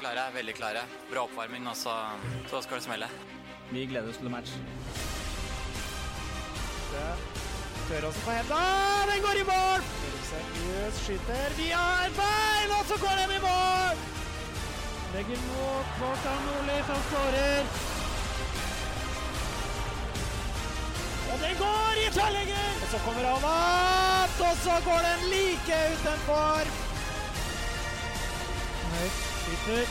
klare, veldig klare. Bra oppvarming, og så, så skal det smelle. Vi gleder oss til match. Tør også på henda. Den går i mål! Seriøs skyter vi har en bein, og så går den i mål! Legger mot Kvartan Nordli, som skårer. Og den går i tverrlegger! Og så kommer han opp, og så går den like utenfor. Skyter.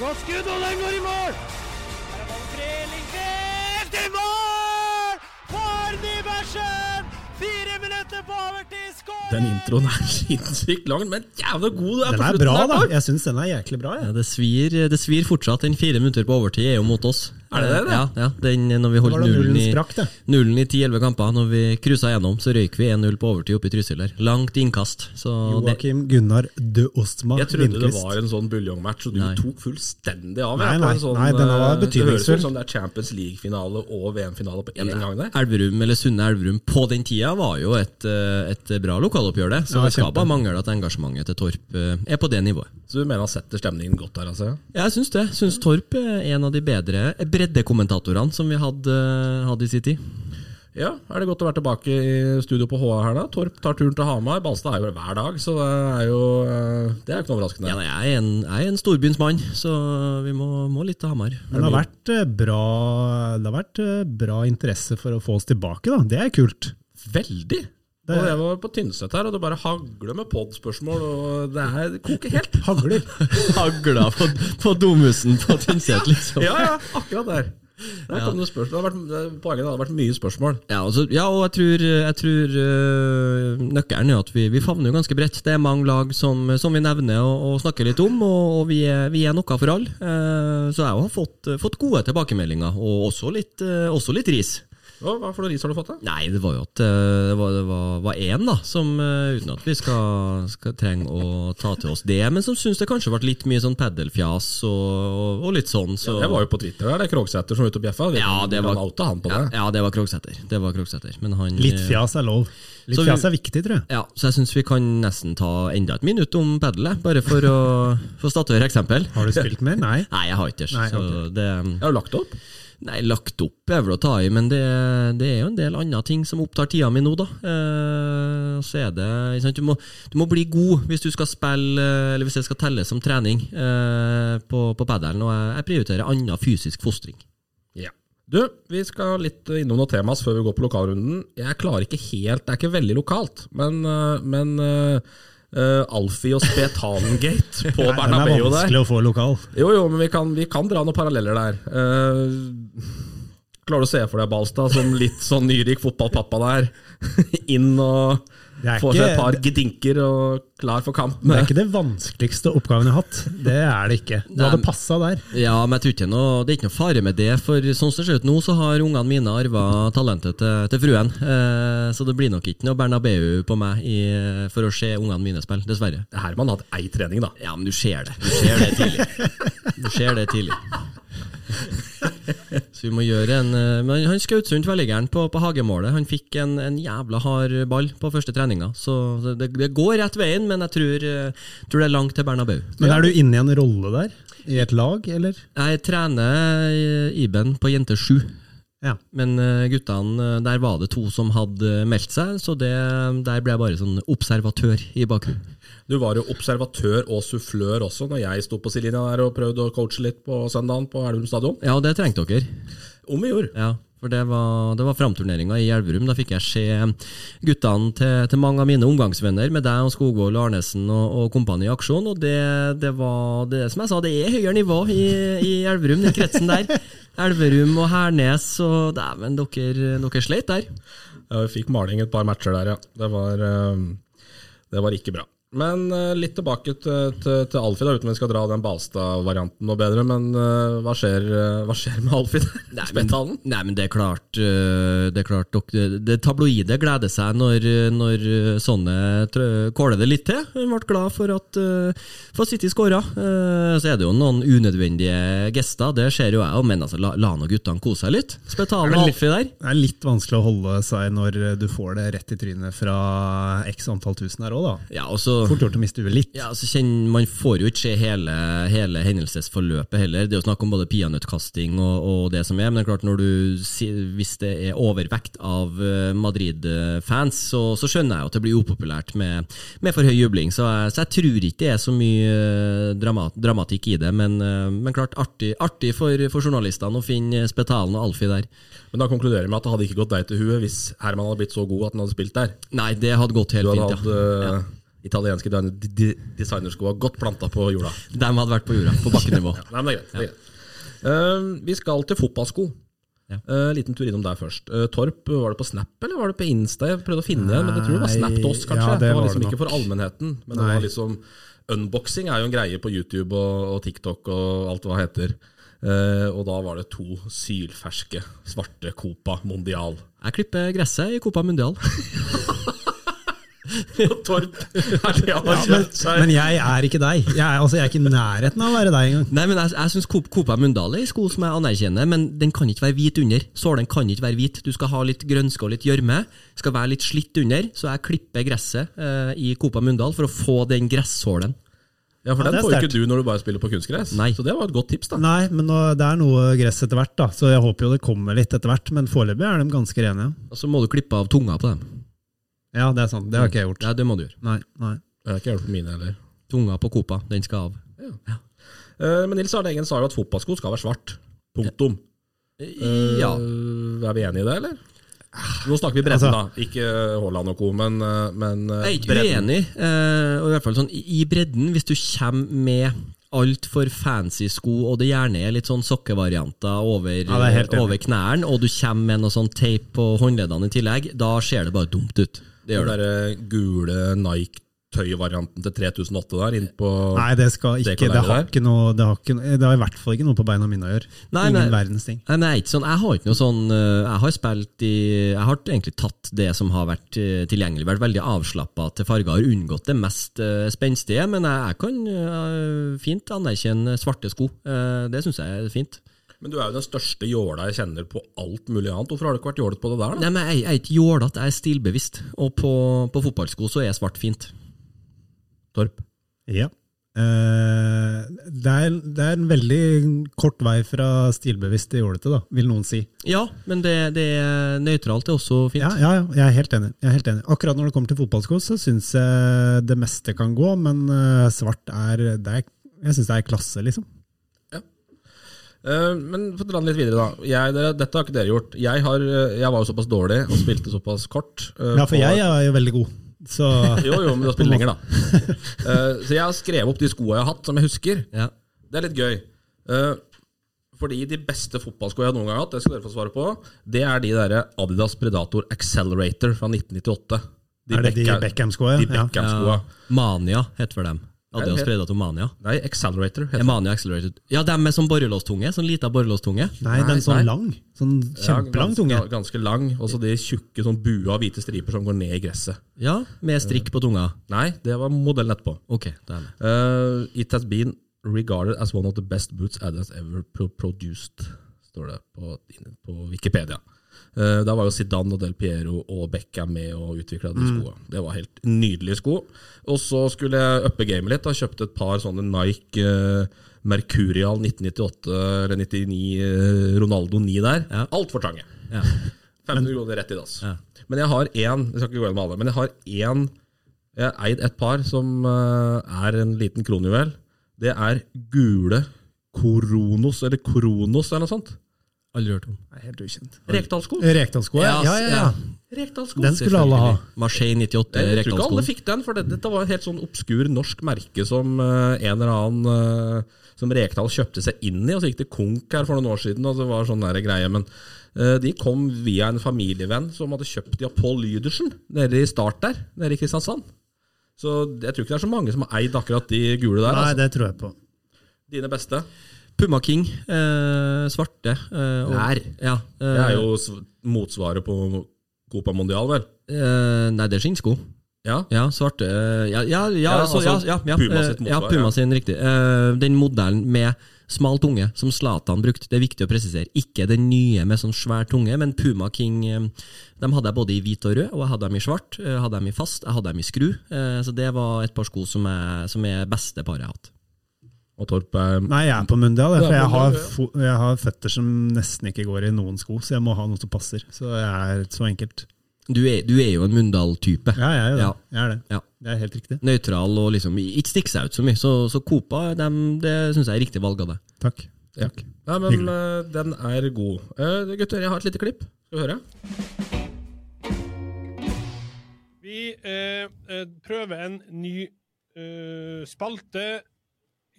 Godt skudd, og den går i mål! Her er ballen fri, Lindqvist i mål! For Nybergsen! Fire minutter på overtid, skåring! Den introen er sinnssykt lang, men jævla god er Den er bra, da. Jeg syns den er jæklig bra. Ja, det, svir, det svir fortsatt. Den fire minutter på overtid er jo mot oss. Er det det, det? Ja, ja den, når vi holdt nullen nullen i, sprakk, nullen i 10-11 kamper, når vi cruisa gjennom, så røyk vi 1-0 på overtid oppe i Trysil der. Langt innkast. Så Joakim Gunnar de Ostma Jeg trodde det var en sånn buljongmatch, og du Nei. tok fullstendig av. Nei, nei, sånn, nei, den var betydningsfull. Det høres ut som det er Champions League-finale og VM-finale på én gang der. Elverum, eller Sunne Elverum på den tida var jo et, eh, et bra lokaloppgjør, det. Så Ja, det skal bare mangle at engasjementet til Torp eh, er på det nivået. Så du mener han setter stemningen godt der, altså? Jeg syns det. Syns Torp er en av de bedre breddekommentatorene som vi hadde, hadde i sin tid. Ja, er det godt å være tilbake i studio på HA her, da? Torp tar turen til Hamar. Balstad er jo hver dag, så det er jo eh, Det er jo ikke noe overraskende. Ja, nei, jeg, er en, jeg er en storbyens mann, så vi må, må litt til Hamar. Men det har vært eh, bra Det har vært eh, bra interesse for å få oss tilbake, da. Det er kult. Veldig! Det- Og jeg var på Tynset her, og det bare hagler med pod-spørsmål, og det her koker helt. Hagler. Hagla på, på domusen på Tynset, liksom. Ja, ja, akkurat der. Der kom det spørsmål. Det vært, poenget at det har vært mye spørsmål. Ja, altså, ja, og jeg tror, jeg tror øh, nøkkelen er at vi, vi favner jo ganske bredt. Det er mange lag som, som vi nevner og, og snakker litt om, og, og vi, er, vi er noe for alle. Uh, så jeg har fått, fått gode tilbakemeldinger, og også litt, uh, også litt ris. Hva, hva for noe ris har du fått? da? Nei, det var jo at eh, det var, det var, var én, da, som eh, uten at vi skal, skal trenge å ta til oss det, men som syns det kanskje ble litt mye sånn padelfjas og, og, litt sånn. Så, Det var jo på Twitter der, det er Krogsæter som er ute og bjeffa. Ja, det var, kan han på ja, det. ja, det var Krogsæter. Det var Krogsæter. Men han Litt eh, fjas er lov. Litt vi- fjas er viktig, tror jeg. Ja, så jeg syns vi kan nesten ta enda et minutt om padelet, bare for å få statuere eksempel. Har du spilt mer? Nei. Nei, jeg har ikke det. Nei, okay. det Jeg har lagt opp. Nei, lagt opp er vel å ta i, men det, det er jo en del andre ting som opptar tida mi nå, da. Eh, så er det? Du, må, du må bli god hvis du skal spille, eller hvis det skal telles som trening eh, på, på padelen, og jeg, prioriterer annen fysisk fostring. Ja. Du, vi skal litt innom noen temas før vi går på lokalrunden. Jeg klarer ikke helt, det er ikke veldig lokalt, men, øh, men øh, Alfie og Spetalengate på Nei, Den er vanskelig å få lokal. Jo, jo, men vi kan, vi kan dra noen paralleller der. Uh, klarer du å se for deg Balstad som litt sånn nyrik fotballpappa der? Inn og Får seg et par gedinker og klar for kamp. Det er ikke det vanskeligste oppgaven jeg har hatt. Det er det ikke. Du hadde passa der. Ja, men jeg tror ikke noe, det er ikke noe fare med det, for sånn som det ser ut nå, så har ungene mine arva talentet til, til fruen. Eh, så det blir nok ikke noe Bernabeu på meg i, for å se ungene mine spille, dessverre. Herman har hatt ei trening, da. Ja, men du ser det. Du ser det tidlig. Du ser det tidlig. Så vi må gjøre en eh, Men han skjøt sunt tverrliggeren på, på hagemålet. Han fikk en, en jævla hard ball på første treninga. Så det, det går rett veien, men jeg tror, eh, tror det er langt til Bernabeu. Men er du inne i en rolle der? I et lag, eller? Jeg trener eh, Iben på jente sju. Ja. Men guttene, der var det to som hadde meldt seg, så det, der ble jeg bare sånn observatør i bakgrunnen. Du var jo observatør og sufflør også når jeg sto på sidelinja der og prøvde å coache litt på søndagen på Elverum stadion. Ja, det trengte dere. Om vi gjorde. Ja, for det var, det var framturneringa i Elverum. Da fikk jeg se guttene til, til mange av mine omgangsvenner, med deg og Skogvold, Arnesen og, og kompani i aksjon. Og det, det var det, som jeg sa, det er høyere nivå i, i Elverum, den kretsen der. Elverum og Hernes og Dæven, dere, dere sleit der. Ja, vi fikk maling et par matcher der, ja. Det var, eh, det var ikke bra. Men eh, litt tilbake til, til, til Alfie, da, uten vi skal dra den Balstad-varianten noe bedre. Men eh, hva, skjer, eh, hva skjer med Alfie der? Nei, men, nei, men det er klart Det er klart dere, det tabloide gleder seg når, når sånne kåler det litt til. Hun ble glad for at for City skåra. Så er det jo noen unødvendige gester, det ser jo jeg òg, men altså, la, la nå guttene kose seg litt. Spetalen og litt- Alfie der. Det er litt vanskelig å holde seg når du får det rett i trynet fra x antall tusen her òg, da. Ja, og så fort gjort å miste huet litt. Ja, altså kjenn, Man får jo ikke se hele, hele hendelsesforløpet heller. Det er jo snakk om både peanøttkasting og, og det som er, men det er klart når du, hvis det er overvekt av eh, Madrid-fans, så, så skjønner jeg jo at det blir upopulært med, med for høy jubling. Så jeg, så jeg tror ikke det er så mye eh, dramat, dramatikk i det, men, eh, men klart artig, artig for, for journalistene å finne Spetalen og Alfie der. Men da konkluderer vi med at det hadde ikke gått deg til huet hvis Herman hadde blitt så god at han hadde spilt der. Nei, det hadde gått helt hadde fint, hatt ja. Italienske design- de- de- designerskoa godt planta på jorda. De hadde vært på jorda, på bakkenivå. Nei, men det er greit. Det er greit. Eh, vi skal til fotballsko. Ja. Uh, liten tur innom der først. Uh, Torp, var det på Snap eller var det på Insta? Jeg prøvde å finne det, men jeg tror det var Snap til oss, kanskje. ja, det det, var liksom det ikke for allmennheten, men det var liksom Unboxing er jo en greie på YouTube og, og TikTok og alt hva det heter. Uh, og da var det to sylferske svarte Copa Mondial. Jeg klipper gresset i Copa Mundial. Torp har Men, men jeg er ikke deg. Jeg er, altså, jeg er ikke i nærheten av å være deg engang. Nei, men Jeg, jeg syns Copa Mundale er en sko som jeg anerkjenner, men den kan ikke være hvit under. Sålen kan ikke være hvit. Du skal ha litt grønske og litt gjørme. Skal være litt slitt under, så jeg klipper gresset eh, i Copa Mundal for å få den gressålen. Ja, for Ja, den får ikke du når du bare spiller på kunstgress. Nei. Så det var et godt tips, da. Nei, men nå, det er noe gress etter hvert, da, så jeg håper jo det kommer litt etter hvert. Men foreløpig er de ganske rene. ja. Og så må du klippe av tunga på dem. Ja, det er sant. Det har ikke jeg gjort. Nei, det må du gjøre. Nei, nei. Jeg har ikke gjort mine heller. Tunga på Copa, den skal av. Eh, men Nils Arne Engen sa jo at fotballsko skal være svart. Punktum. Eh, Ja. Er vi enige i det, eller? Nå snakker vi bredden, Altså- da. Ikke Haaland og co., men, eh, men eh, Jeg er ikke bredden. uenig, eh, og i hvert fall sånn i i bredden, hvis du kommer med altfor fancy sko, og det gjerne er litt sånn sokkevarianter over, Ja, er over knærne, og du kommer med noe sånn teip på håndleddene i tillegg, da ser det bare dumt ut. Det gjør det. Den gule Nike-tøyvarianten til 3008 der Inn på Nei, det skal ikke Det, har ikke noe Det har, ikke, det har i hvert fall ikke noe på beina mine å gjøre. Nei, Ingen nei. verdens ting. Nei, nei, jeg, ikke sånn, jeg har ikke noe sånn eh, Jeg har spilt i Jeg har egentlig tatt det som har vært eh, tilgjengelig, vært veldig avslappa til farger, har unngått det mest eh, spenstige, men jeg, jeg kan eh, fint anerkjenne svarte sko. Eh, det syns jeg er fint. Men du er jo den største jåla jeg kjenner på alt mulig annet. Hvorfor har du ikke vært jålete på det der, da? Nei, men jeg, jeg er ikke jålete, jeg er stilbevisst. Og på, på fotballsko så er svart fint. Torp? Ja. Eh, det, er, det er en veldig kort vei fra stilbevisst til jålete, da, vil noen si. Ja, men det, det er nøytralt er også fint. Ja, ja, ja, jeg er helt enig. Jeg er helt enig. Akkurat når det kommer til fotballsko, så syns jeg det meste kan gå, men eh, svart er, det er Jeg syns det er klasse, liksom. Eh, men for å dra den litt videre, da. Jeg, dette har ikke dere gjort. Jeg, har, jeg var jo såpass dårlig og spilte såpass kort. Ja, for på- jeg er jo veldig god. Så Jo, jo, men du har spilt lenger, da. Uh, så jeg har skrevet opp de skoa jeg har hatt, som jeg husker. Ja. Det er litt gøy. Uh, fordi de beste fotballskoene jeg noen gang har hatt, det skal dere få svare på, det er de der Adidas Predator Accelerator fra 1998. er det de Beckham- Beckham-skoa? De Beckham ja. Mania heter for dem. Adidas het- Predator Mania. Nei, Accelerator. heter Er Mania Accelerator. Ja, dem med sånn borrelåstunge. Sånn lita borrelåstunge. Nei, den sånn nei. lang. Sånn Ja, kjempelang ja, tunge. Ganske lang. Og så de tjukke sånn bua hvite striper som går ned i gresset. Ja, med strikk på tunga. Nei, det var modellen etterpå. Ok, det er det. Uh, it has been regarded as one of the best boots Adidas ever produced, står det på, på Wikipedia. Uh, da var jo Zidane og Del Piero og Beckham med og utvikla de skoene. Det var helt nydelige sko. Og så skulle jeg uppe gamet litt og kjøpte et par sånne Nike uh, Mercurial 1998 eller 99 uh, Ronaldo 9 der. Ja. Altfor trange. Ja. 500 kroner rett i dass. Ja. Men jeg har én Jeg skal ikke gå gjennom alle, men jeg har én Jeg har eid et par som eh, er en liten kronjuvel. Det er gule Koronos, eller Koronos, eller noe sånt. Aldri hørt om. Nei, Helt ukjent. Rekdalsko? Rekdalsko, Ja, ja, ja. Rekdalssko. Den skulle alle ha. Marseille 98 Jeg tror ikke alle fikk den, for det, dette var et helt sånn obskur norsk merke som uh, en eller annen uh, som Rekdal kjøpte seg inn i, og så gikk det konk her for noen år siden, og så var sånn der greie, men eh, de kom via en familievenn som hadde kjøpt de av Pål Lydersen, nede i Start der, nede i Kristiansand. Så jeg tror ikke det er så mange som har eid akkurat de gule der. Nei, altså. det tror jeg på. Dine beste. Puma King, eh, svarte. Eh, og- Nær. Ja, eh, Det er jo motsvaret på Copa Mondial, vel? eh, Nei, det er skinnsko. Ja. Ja, svarte eh, Ja, ja, ja, så, ja, altså ja, ja, Puma sitt motsvar. ja, Puma sin, riktig. Eh, den modellen med Smal tunge, som Zlatan brukte. Det er viktig å presisere. Ikke den nye med sånn svær tunge, men Puma King eh, de hadde jeg både i hvit og rød, og jeg hadde dem i svart. Jeg hadde dem i fast, jeg hadde dem i skru. Eh, Så det var et par sko som er, som er beste paret jeg har hatt. Og Torp er Nei, jeg er på Mundial, jeg, for jeg har, jeg har føtter som nesten ikke går i noen sko, så jeg må ha noe som passer. Så jeg er så enkelt. Du er, du er jo en Mundal-type. Ja, jeg er jo det. Ja. Jeg er det. Ja. Det er helt riktig. Nøytral og liksom ikke stikke seg ut så mye. Så, så Copa, dem, det syns jeg er riktig valg av deg. Takk. Ja. Nei, men Hyggelig. den er god. Uh, gutter, jeg har et lite klipp. Skal vi høre? Vi eh, eh, prøver en ny eh, spalte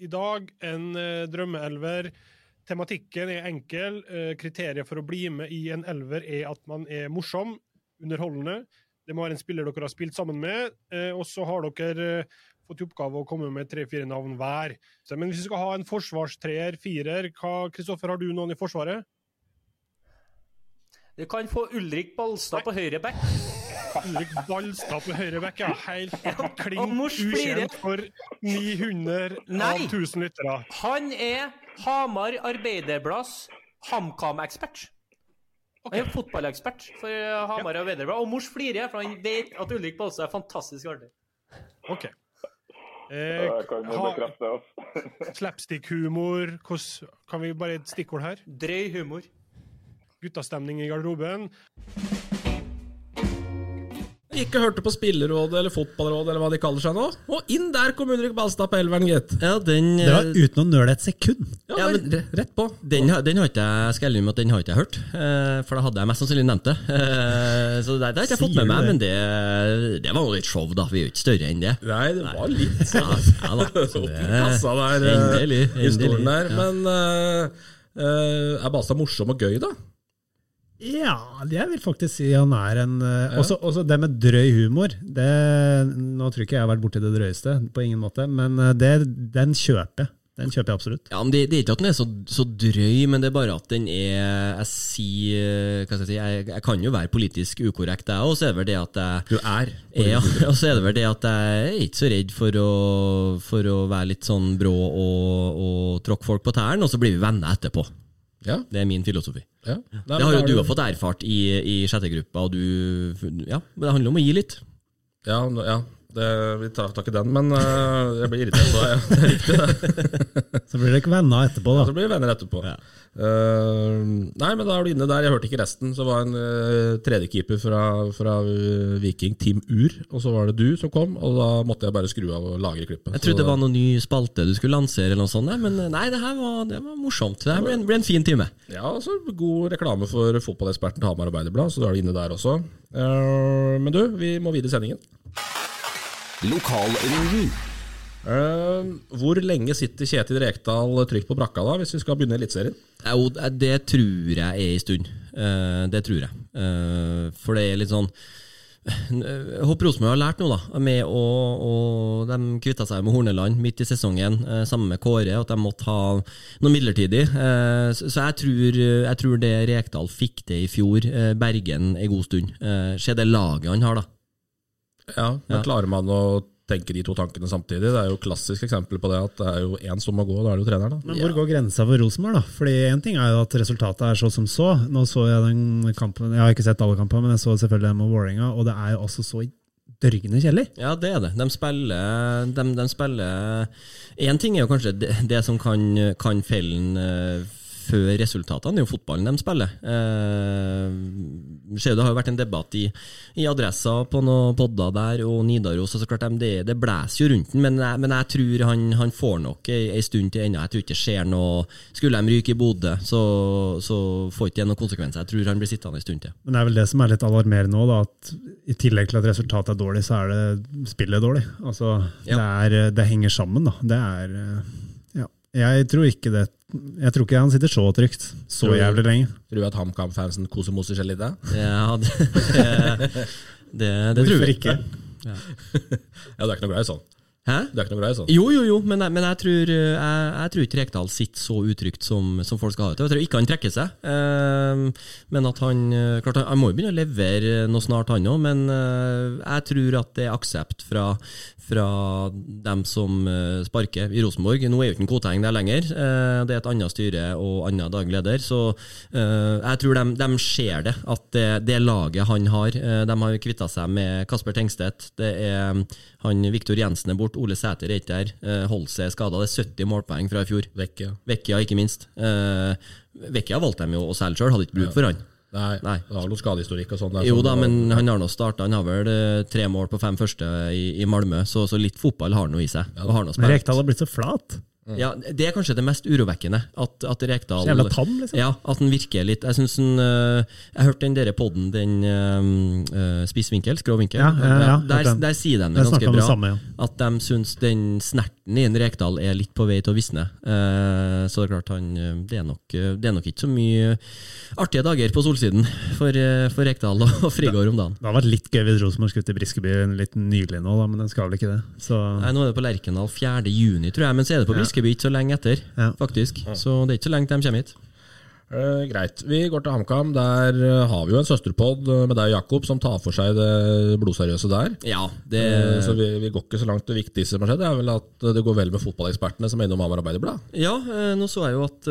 i dag. En eh, drømmeelver. Tematikken er enkel. Eh, kriteriet for å bli med i en elver er at man er morsom, underholdende. Det må være en spiller dere har spilt sammen med. Eh, og så har dere fått i oppgave å komme med tre-fire navn hver. Men hvis vi skal ha en forsvarstreer, firer, hva, Kristoffer, har du noen i Forsvaret? Du kan få Ulrik Balstad på høyre back. Ulrik Balstad på høyre bekk, ja. Helt og klink ukjent for 900 Nei. av 1000 lyttere. Han er Hamar Arbeiderblads HamKam-ekspert. Han er fotballekspert for eh, Hamar Arbeiderblad. Og mors flirer, for han vet at Ulrik Balstad er fantastisk artig. OK. Eh, ha, oss. Slapstick-humor. Kan vi bare et stikkord her? Drøy humor. Guttastemning i garderoben. Ikke hørte på spillerrådet eller fotballrådet eller hva de kaller seg nå. Og inn der kom Ulrik Balstad på elveren, gitt. Ja, den, Det var uten å nøle et sekund. Ja, Ja, men, rett på. den, har- den har ikke jeg skal med at den har ikke jeg hørt, eh, for da hadde jeg mest sannsynlig nevnt det. Eh, Så det, det har ikke jeg fått med meg, men det, det var jo litt show, da. Vi er jo ikke større enn det. Nei, det var litt Ja, sånn ja da. Så det, kassa der, eh, endelig, endelig. der. Ja. Men eh, eh, er Balstad morsom og gøy, da? Ja, jeg vil faktisk si han er en ja. også, også det med drøy humor. Det, nå tror ikke jeg har vært borti det drøyeste, på ingen måte, men eh, det, den kjøper jeg. Den kjøper jeg absolutt. Ja, men det, det er ikke at den er så, så drøy, men det er bare at den er Jeg sier Hva skal jeg si Jeg, jeg kan jo være politisk ukorrekt, jeg òg, så er det vel det at jeg Du er. ja, og så er det vel det at jeg er ikke så redd for å, for å være litt sånn brå og, og tråkke folk på tærne, og så blir vi venner etterpå. Ja. Det er min filosofi. ja. Nei, Det har jo du har fått erfart i, i sjette gruppa, og du Ja, men det handler om å gi litt. Ja, ja det, vi tar, tar ikke den, men uh, jeg blir irritert Så, ja. Det er riktig, det. Så blir dere ikke venner etterpå, Ja, så blir vi venner etterpå. Eh, nei, men da er du inne der. Jeg hørte ikke resten. Så var det en uh, tredjekeeper fra, fra eh, Viking, Team Ur. Og så var det du som kom, og da måtte jeg bare skru av og lagre klippet. Jeg trodde Så det var noen ny spalte du skulle lansere, eller noe sånt, nei, men nei, det her var, det var morsomt. Det her ble en, ble en fin time. Ja, altså God reklame for fotballeksperten til Hamar Arbeiderblad, så da er du inne der også. Uh, men du, vi må videre i sendingen. Eh, hvor lenge sitter Kjetil Rekdal trygt på brakka da, hvis vi skal begynne Eliteserien? Jo, det tror jeg er en stund. Eh, Det tror jeg. Eh, For det er litt sånn jeg håper Rosenborg har lært noe, da. Med å, å, de kvitta seg med Horneland midt i sesongen, eh, sammen med Kåre. At de måtte ha noe midlertidig. Eh, Så jeg tror, jeg tror det Rekdal fikk til i fjor, eh, Bergen en god stund. Eh, Se det laget han har, da. Ja, men Ja. Klarer man å tenke de to tankene samtidig? Det er jo klassisk eksempel på det at det er jo én som må gå, og da er det jo treneren. da. Men hvor går grensa for Rosenborg, da? Fordi én ting er jo at resultatet er så som så. Nå så jeg den kampen, jeg har ikke sett alle kampene, men jeg så selvfølgelig den med Vålerenga, og det er jo også så dørgende kjedelig. Ja, det er det. De spiller De, de spiller Én ting er jo kanskje det, det som kan, kan felle den eh, før resultatene, det er jo fotballen de spiller. Eh, det har jo vært en debatt i, i Adressa på noen podder der, og Nidaros, og så klart de, det, det blæser jo rundt den, men, jeg- men jeg tror han, han får nok ei, stund til ennå. Jeg tror ikke det skjer noe Skulle de ryke i Bodø, så, så får ikke det noen konsekvenser. Jeg tror han blir sittende en stund til. Men det er vel det som er litt alarmerende nå, at i tillegg til at resultatet er dårlig, så er det spillet dårlig. Altså, det, er, det henger sammen, da. Det er Ja. Jeg tror ikke det Jeg tror ikke han sitter så trygt så Tror jævlig lenge. Tror du at HamKam-fansen kosemoser seg litt? da? Ja, det, det, det, det tror jeg ikke? Ja, du er ikke noe glad i sånn? Hæ? Du er ikke noe glad i sånn? Jo, jo, jo, men, jeg, men jeg, tror, jeg, jeg tror ikke Rekdal sitter så utrygt som, som folk skal ha det til. Jeg tror ikke han trekker seg. Eh, men at han eh, klart, han, han må jo begynne å levere noe snart, han òg. Men eh, jeg tror at det er aksept fra, fra dem som eh, sparker i Rosenborg. Nå er jo ikke en Koteng der lenger. Eh, det er et annet styre og annen daglig leder. Så eh, jeg tror de, de ser det, at det, det laget han har De har jo kvitta seg med Kasper Tengstedt. Det er han Viktor Jensen er borte. Ole Sæter er ikke der. Holse er skada. Det er 70 målpoeng fra i fjor. Vekke. Vekkia, ikke minst. Vekkia valgte de jo å selge sjøl, hadde ikke bruk for han. Nei, Nei. han har noe skadehistorikk og sånn. Jo da, men han har nå starta. Han har vel eh, tre mål på fem første i, i Malmö, så, så litt fotball har han nå i seg. og har noe Men. Rekdal har blitt så flat. Ja, Det er kanskje det mest urovekkende. At, at Rekdal Så jævla tam, liksom. Ja, at den virker litt Jeg synes den, øh, Jeg hørte den der podden, den uh, Spissvinkel, skråvinkel. Ja, ja, ja, der, der, den. der sier de det ganske bra. det samme, ja. At de syns den snerten i en Rekdal er litt på vei til å visne. Uh, så det er klart han det er, nok, det er nok ikke så mye artige dager på solsiden for, for Rekdal og, og Frigård om dagen. Det hadde vært litt gøy hvis Rosenborg skulle til Briskeby litt nylig nå, da, men den skal vel ikke det. Så Nei, Nå er det på Lerkendal 4. juni, tror jeg, men så er det på Briskeby ikke så lenge etter. Ja. faktisk. Så det er ikke så lenge til de kommer hit. Uh, greit. Vi går til HamKam. Der uh, har vi jo en søsterpod eh, med deg, Jakob, som tar for seg det blodseriøse der. Ja, det uh, Så vi, vi går ikke så langt. Det viktigste som har skjedd, er vel at det går vel med fotballekspertene som er innom Hamar Arbeiderblad. Ja, nå så jeg jo at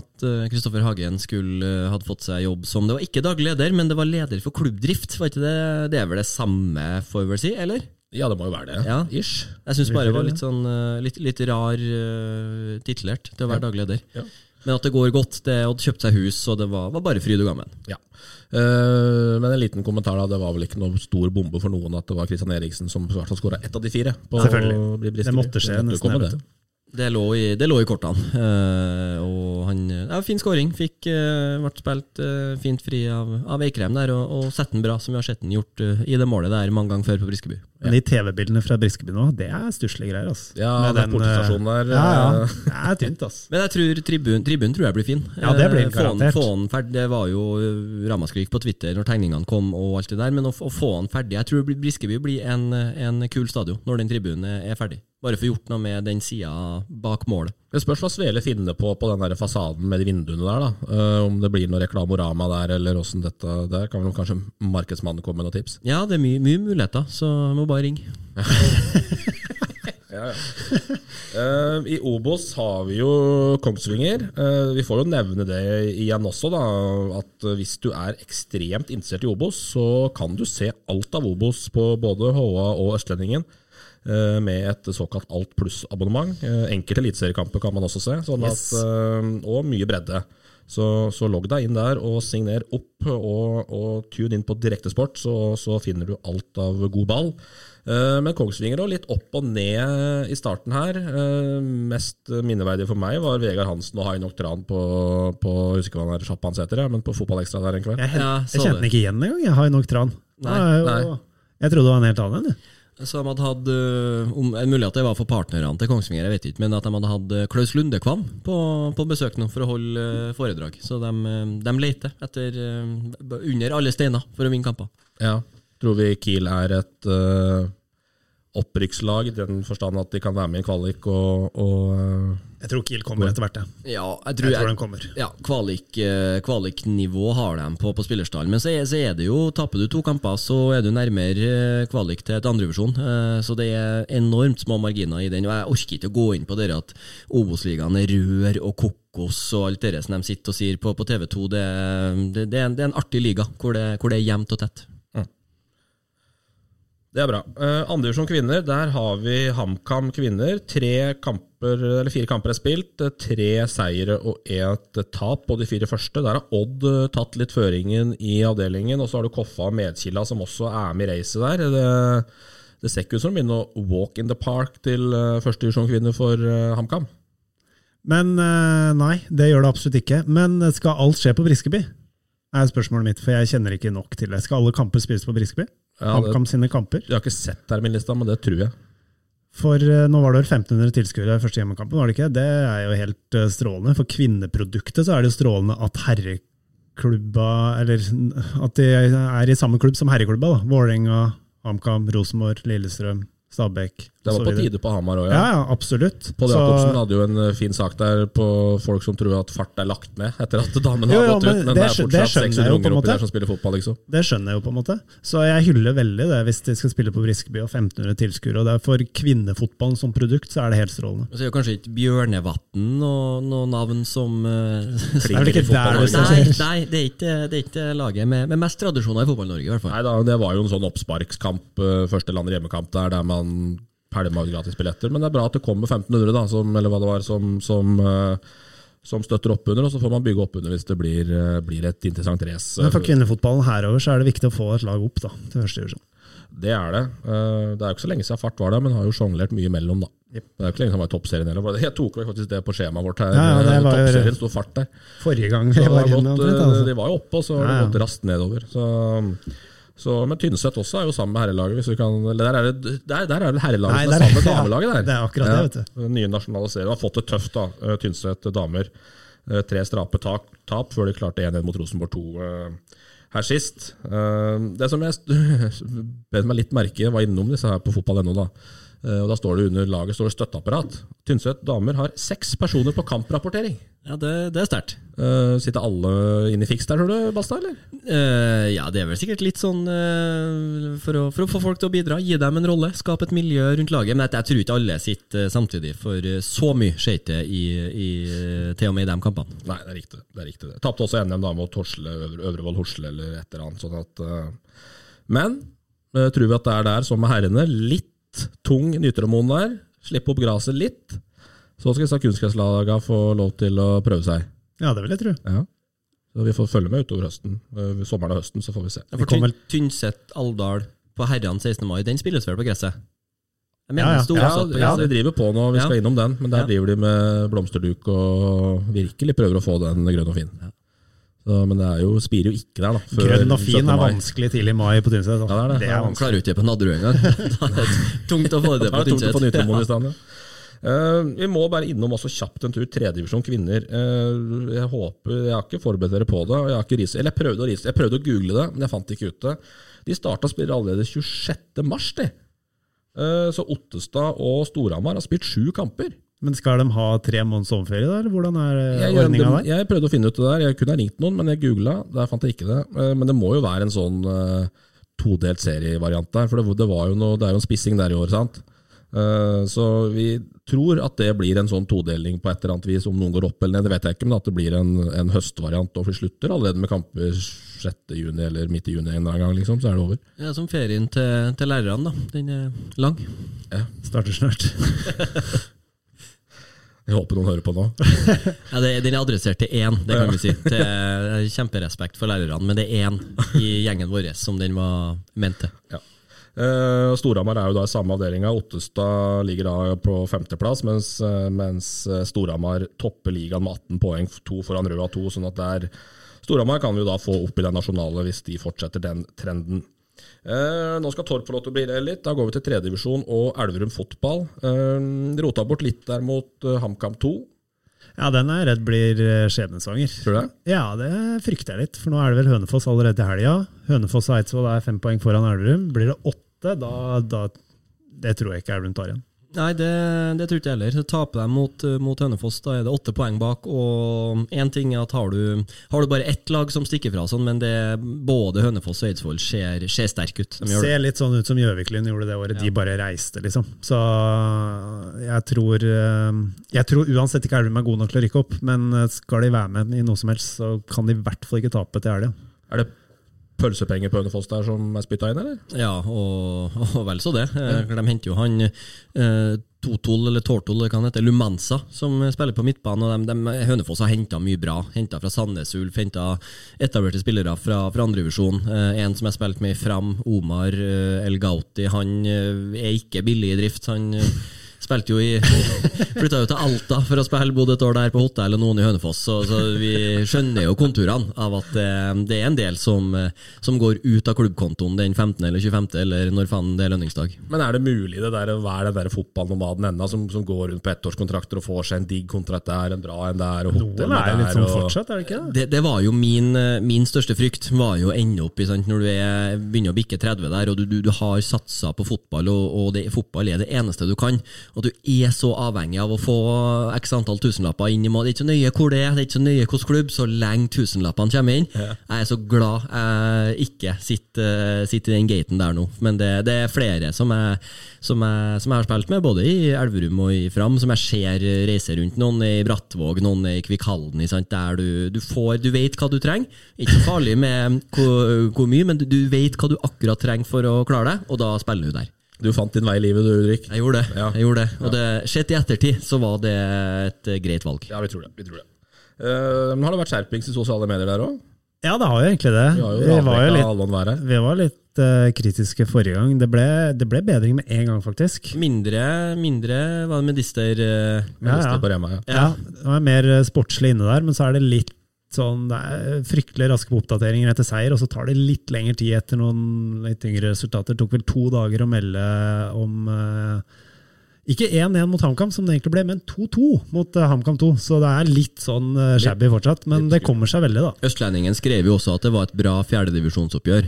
at Kristoffer Hagen skulle hadde fått seg jobb som Det var ikke daglig leder, men det var leder for klubbdrift. Var ikke det, det er vel det samme, får vi vel si? Eller? Ja, det må jo være det. Ja. Ish. Jeg syns bare det var litt sånn eh, litt, litt rar uh, titulert til å være daglig leder. Ja. Men at det går godt. Det hadde kjøpt seg hus, og det var, var bare fryd og gammen. Ja. Uh, men en liten kommentar da, det var vel ikke noe stor bombe for noen at det var Christian Eriksen som i hvert fall skåra ett av de fire. På Selvfølgelig. Det måtte skje jo nesten, komme, det. Det. Lå i, det lå i kortene. Uh, og han ja, Fin skåring. Fikk uh, ble spilt uh, fint fri av, av Eikrem der, og, og sett den bra, som vi har sett den gjort i det målet der mange ganger før på Briskeby. Men de TV-bildene fra Briskeby nå, det er stusslige greier. ass. Ja, Med den portestasjonen der, Ja, ja. Det er tynt, ass. Men jeg tror tribun, tribun tror jeg blir fin. Ja, det blir garantert. Få han ferdig, det var jo ramaskrik på Twitter når tegningene kom, og alt det der, men å, å få han ferdig Jeg tror Briskeby blir en, en kul stadion når den tribunen er ferdig. Bare få gjort noe med den sida bak målet. Det spørs hva Svele finner på på den der fasaden med de vinduene der. da. Uh, om det blir noe reklamorama der, eller åssen dette Der kan vel kanskje markedsmannen komme med noen tips. Ja, det er mye, mye muligheter, så jeg må bare ringe. Eh, I Obos har vi jo Kongsvinger. Uh, vi får jo nevne det igjen også, da. At hvis du er ekstremt interessert i Obos, så kan du se alt av Obos på både HA og Østlendingen. Eh, Med et såkalt alt pluss-abonnement. Eh, Enkelte eliteseriekamper kan man også se. Sånn at, yes. og mye bredde. Så, så logg deg inn der og signer opp, og, og tune inn på Direktesport, så, så finner du alt av god ball. Eh, Men Kongsvinger og litt opp og ned i starten her. Eh, Mest minneverdig for meg var Vegard Hansen og Hai Noktran på, på jeg husker hva han er, sjappa hans heter, men på Fotballekstra der en kveld. Jeg, jeg, jeg kjente den ikke igjen engang. Jeg har tran. Nei, nei. Jeg trodde det var en helt annen en. jeg. De hadde hatt, um, Mulig at det var for partnerne til Kongsvinger, jeg vet ikke, men at de hadde hatt øh, Klaus Lundekvam på, på besøk nå for å holde øh, foredrag. Så de, de leter etter under alle steiner for å vinne kamper. Ja. Tror vi Kiel er et eh, opprykkslag, i den forstand at de kan være med i en kvalik og, og eh, Jeg tror Kiel kommer etter hvert. jeg. Ja, jeg Jeg tror, tror den kommer. Ja, kvalik, eh, Kvaliknivå har de på, på spillerstallen, men så er, så er det jo Taper du to kamper, så er du nærmere eh, kvalik til et andredivisjon. Eh, så det er enormt små marginer i den. Og jeg orker ikke å gå inn på det at Obos-ligaen er rør og kokos og alt det som de sitter og sier på, på TV2. Det, det, det, er en, det er en artig liga hvor det, hvor det er jevnt og tett. Det er bra. Uh, Andredivisjon kvinner, der har vi HamKam kvinner. Tre kamper, eller Fire kamper er spilt, eh, tre seire og ett tap på de fire første. Der har Odd eh, tatt litt føringen i avdelingen, og så har du Koffa og Medkila som også er med i racet der. Det, det ser ikke ut som å begynne å walk in the park til uh, førstedivisjon kvinner for uh, HamKam. Men nei, det gjør det absolutt ikke. Men skal alt skje på Briskeby? er spørsmålet mitt, for jeg kjenner ikke nok til det. Skal alle kamper spilles på Briskeby? Ja, HamKam sine kamper? Jeg har ikke sett terminlista, men det tror jeg. For eh, nå var det vel 1500 tilskuere i første hjemmekampen, var det ikke? Det er jo helt eh, strålende. For kvinneproduktet så er det jo strålende at herreklubba Eller at de er i samme klubb som herreklubba. da. Vålerenga, HamKam, Rosenborg, Lillestrøm, Stabæk. Det var på tide på Hamar òg, Ja, ja. ja, absolutt. Pål Så- Jacobsen hadde jo en eh, fin sak der på folk som tror at fart er lagt ned etter at damene har jo, gått men ut. Men det det er fortsatt 600 jeg jo på en unger oppi der som spiller fotball, liksom. Det skjønner jeg jo, på en måte. Så jeg hyller veldig det hvis de skal spille på Briskeby og 1500 tilskuere. Og det er for kvinnefotballen som produkt, så er det helt strålende. Så er jo kanskje ikke Bjørnevatn noe, noe navn som uh, Det er vel ikke der det skal Nei, nei det, er ikke, det er ikke laget med, med mest tradisjoner i Fotball-Norge, i hvert fall. Nei da, det var jo en sånn oppsparkskamp, eh, første andre hjemmekamp der, der man pælma ut gratisbilletter. Men det er bra at det kommer 1500, da, som, eller hva det var, som, som, eh, som støtter opp under, og så får man bygge opp under hvis det blir, eh, blir et interessant race. Men for kvinnefotballen herover så er det viktig å få et lag opp da, til første divisjon. Det er det. Eh, Det er jo ikke så lenge siden Fart var der, men har jo sjonglert mye imellom, da. Det er jo ikke lenge siden han var i toppserien heller. Jeg tok vel faktisk det på skjemaet vårt her. Ja, ja, det Toppserien sto Fart der. Forrige gang Så det var gått, Altså. de var jo oppe, og så har det Ja, ja. gått raskt nedover. Så, så, men Tynset også er jo sammen med herrelaget. Kan, der, er det, der, der er vel herrelaget Nei, som er sammen med damelaget der. det er akkurat det, vet du. Den nye nasjonaliseringen har fått det tøft, da. Eh, Tynset damer. Eh, Tre strape tak, tap før de klarte 1-1 mot Rosenborg 2 eh, her sist. Eh, Det som jeg bet meg litt merke var innom disse her på fotball.no, da. Eh, Og da står det under laget står det støtteapparat. Tynset damer har seks personer på kamprapportering. Ja, det, det er sterkt. Uh, sitter alle inne i fiks der, tror du, Basta? eller? Uh, ja, det er vel sikkert litt sånn uh, for, å, for å få folk til å bidra. Gi dem en rolle, skape et miljø rundt laget. Men jeg, jeg tror ikke alle sitter samtidig, for så mye skjer ikke i, i, til og med i de kampene. Nei, det er riktig. det er riktig. det. Tapte også NM da mot Horsle, Øvre, Øvrevoll Horsle eller et eller annet. Sånn at, men tror vi at det er der som med herrene. Litt tung Nytremoen der. Slippe opp gresset litt. Så skal disse kunstgresslagene få lov til å prøve seg. Ja, det vil jeg tro. Ja. Så vi får følge med utover høsten. Eh, Sommeren og høsten, så får vi se. Ja, Vi For Tynset Alvdal på herrene 16. mai, den spilles vel på gresset? Ja, ja. den Ja, ja, de driver på nå, vi skal Ja. innom den. Men der Ja. driver de med blomsterduk og virkelig prøver å få den grønn og fin. Så, men det er jo, spirer jo ikke der, da. før Grønn og fin er vanskelig tidlig i mai på Tynset. Ja, det er det. Det er vanskelig. klarer ikke det på Nadderud engang. Tungt å få det på det Tynset. Ja. Eh, vi må bare innom også kjapt en tur tredjedivisjon kvinner. Uh, jeg håper, jeg har ikke forberedt dere på det. Jeg har ikke ris- eller jeg prøvde, å ris- jeg prøvde å google det, men jeg fant ikke ut det. De starta å spille allerede 26. mars. Eh, så Ottestad og Storhamar har spilt sju kamper. Men skal de ha tre måneders sommerferie, da? Eller hvordan er eh, Jeg, ordninga der? jeg prøvde å finne ut det der. Jeg kunne ha ringt noen, men jeg googla. Der fant jeg ikke det. Eh, Men det må jo være en sånn uh, todelt serievariant der. For det, det, var jo noe, det er jo en spissing der i år, sant. Uh, Så vi tror at det blir en sånn todeling på et eller annet vis. Om noen går opp eller ned, det vet jeg ikke, men at det blir en, en høstvariant. Og vi slutter allerede med kamper 6. juni eller midt i juni en eller annen gang, liksom. Så er det over. Er som ferien til, til lærerne, da. Den er lang. Ja. Starter snart. Jeg håper noen hører på nå. Ja, det, den er adressert til én, det kan vi si. Til kjemperespekt for lærerne, men det er én i gjengen vår som den var ment til. Ja. Eh, Storhamar er jo da i samme avdelinga. Ottestad ligger da på femteplass, mens, eh, mens eh, Storhamar topper ligaen med 18 poeng, to foran Røa 2. sånn at det er Storhamar kan vi jo da få opp i den nasjonale hvis de fortsetter den trenden. Eh, nå skal Torp få lov til å bli litt. Da går vi til tredjedivisjon og Elverum fotball. Eh, rota bort litt der mot eh, HamKam 2, Ja, den er jeg redd blir eh, skjebnesvanger. tror du det? Ja, det frykter jeg litt, for nå er det vel Hønefoss allerede i helga. Hønefoss og Eidsvoll er fem poeng foran Elverum. Blir det åtte, da, da Det tror jeg ikke Elverum tar igjen. Nei, det, det tror ikke jeg heller. Så Taper de mot, mot Hønefoss, da er det åtte poeng bak. Og én ting er at har du, har du bare ett lag som stikker fra, sånn, men det, både Hønefoss og Eidsvoll ser, ser sterke ut. De gjør det. Ser litt sånn ut som Gjøviklyn gjorde det året. De bare reiste, liksom. Så jeg tror eh, Jeg tror uansett ikke Elverum er god nok til å rykke opp, men eh, skal de være med i noe som helst, så kan de i hvert fall ikke tape til helga. Er det pølsepenger på Hønefoss der som er spytta inn, eller? Ja, og, og vel så det. Eh, De henter jo han eh, Totol, eller Tortol, det hva han heter, Lumanza, som spiller på midtbanen. og de, de, Hønefoss har henta mye bra. Henta fra Sandnes Ulf, henta etablerte spillere fra, fra andredivisjon. Eh, en som jeg spilte med i Fram, Omar eh, El Gauti, han eh, er ikke billig i drift. Han eh, Spilte jo i Flytta jo til Alta for å spille, bodde et år der på hotell og noen i Hønefoss, så, så vi skjønner jo konturene av at det, det er en del som, som går ut av klubbkontoen den 15. eller 25., eller når faen det er lønningsdag. Men er det mulig det der, å være den der fotballnomaden ennå, som, som går rundt på ettårskontrakter og får seg en digg kontrakt der, en bra en der, og hotell Noen er litt sånn og- fortsatt, er det ikke det? Det, det var jo min, min største frykt, var jo å ende opp i sant, når du er, begynner å bikke 30 der, og du, du, du har satsa på fotball, og, og det, fotball er det eneste du kan, og du er så avhengig av å få x antall tusenlapper inn i mål. Det er ikke så nøye hvor det er, det er ikke så nøye hvilken klubb, så lenge tusenlappene kommer inn. Jeg er så glad jeg ikke sitter, sitter i den gaten der nå, men det, det er flere som jeg, som, jeg, som jeg har spilt med, både i Elverum og i Fram, som jeg ser reiser rundt. Noen i Brattvåg, noen i Kvikkhalden, der du, du får Du vet hva du trenger. Ikke farlig med hvor, hvor mye, men du, du vet hva du akkurat trenger for å klare deg, og da spiller du der. Du fant din vei i livet du, Ulrik. Jeg gjorde det. Ja. jeg gjorde det. Og det, sett i ettertid så var det et eh, greit valg. Ja, vi tror det. Vi tror det. Uh, men har det vært skjerpings i sosiale medier der òg? Ja, det har jo egentlig det. Vi jo Vi var jo litt, vi var litt uh, kritiske forrige gang. Det ble, det ble bedring med en gang, faktisk. Mindre, mindre var det medister uh, Med Ja, liste ja. på Rema, ja. Ja, det var mer sportslig inne der, men så er det litt sånn det er fryktelig raske på oppdateringer etter seier, og så tar det litt lengre tid etter noen litt yngre resultater. Det tok vel to dager å melde om eh, ikke 1-1 mot HamKam, som det egentlig ble, men 2-2 mot eh, HamKam 2. Så det er litt sånn eh, shabby fortsatt, men det kommer seg veldig, da. Østlendingen skrev jo også at det var et bra fjerdedivisjonsoppgjør.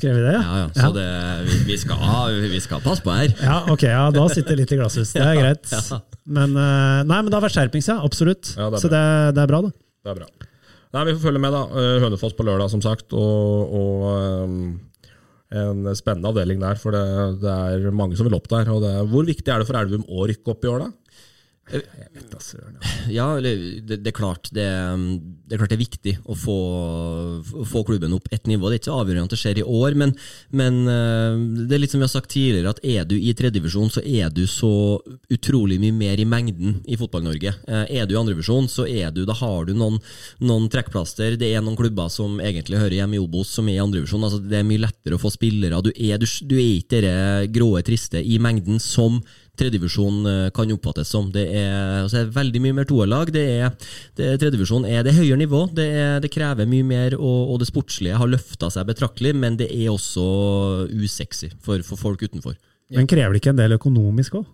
Skrev vi det? Ja, ja, så det, vi, vi, skal, vi skal passe på her. Ja, ok, ja, da sitter det litt i glasshus. Det er greit. Ja. Men, nei, men det har vært skjerpings, ja. Absolutt. Ja, det så det, det er bra, da. Det er bra. Nei, Vi får følge med, da. Eh, Hønefoss på lørdag, som sagt. Og, og eh, en spennende avdeling der, for det, det er mange som vil opp der. Og det, hvor viktig er det for Elverum å rykke opp i år, da? Ja, eller, det, det, er klart, det, det er klart det er viktig å få, få klubben opp ett nivå. Det er ikke avgjørende at det skjer i år, men, men eh, det er litt som vi har sagt tidligere, at er du i tredjedivisjon, så er du så utrolig mye mer i mengden i Fotball-Norge. Eh, Er du i andredivisjon, så er du, da har du noen, noen trekkplaster. Det er noen klubber som egentlig hører hjemme i Obos, som er i andredivisjon. Altså, det er mye lettere å få spillere. Du er, du, er ikke det gråe triste i mengden som tredjedivisjon eh, kan oppfattes som. Det er, altså, veldig mye mer toerlag. Det er, det er er er høyere nivå. Det, er, det krever mye mer, og, og det sportslige har løfta seg betraktelig, men det er også usexy for, for folk utenfor. Men krever det ikke en del økonomisk òg?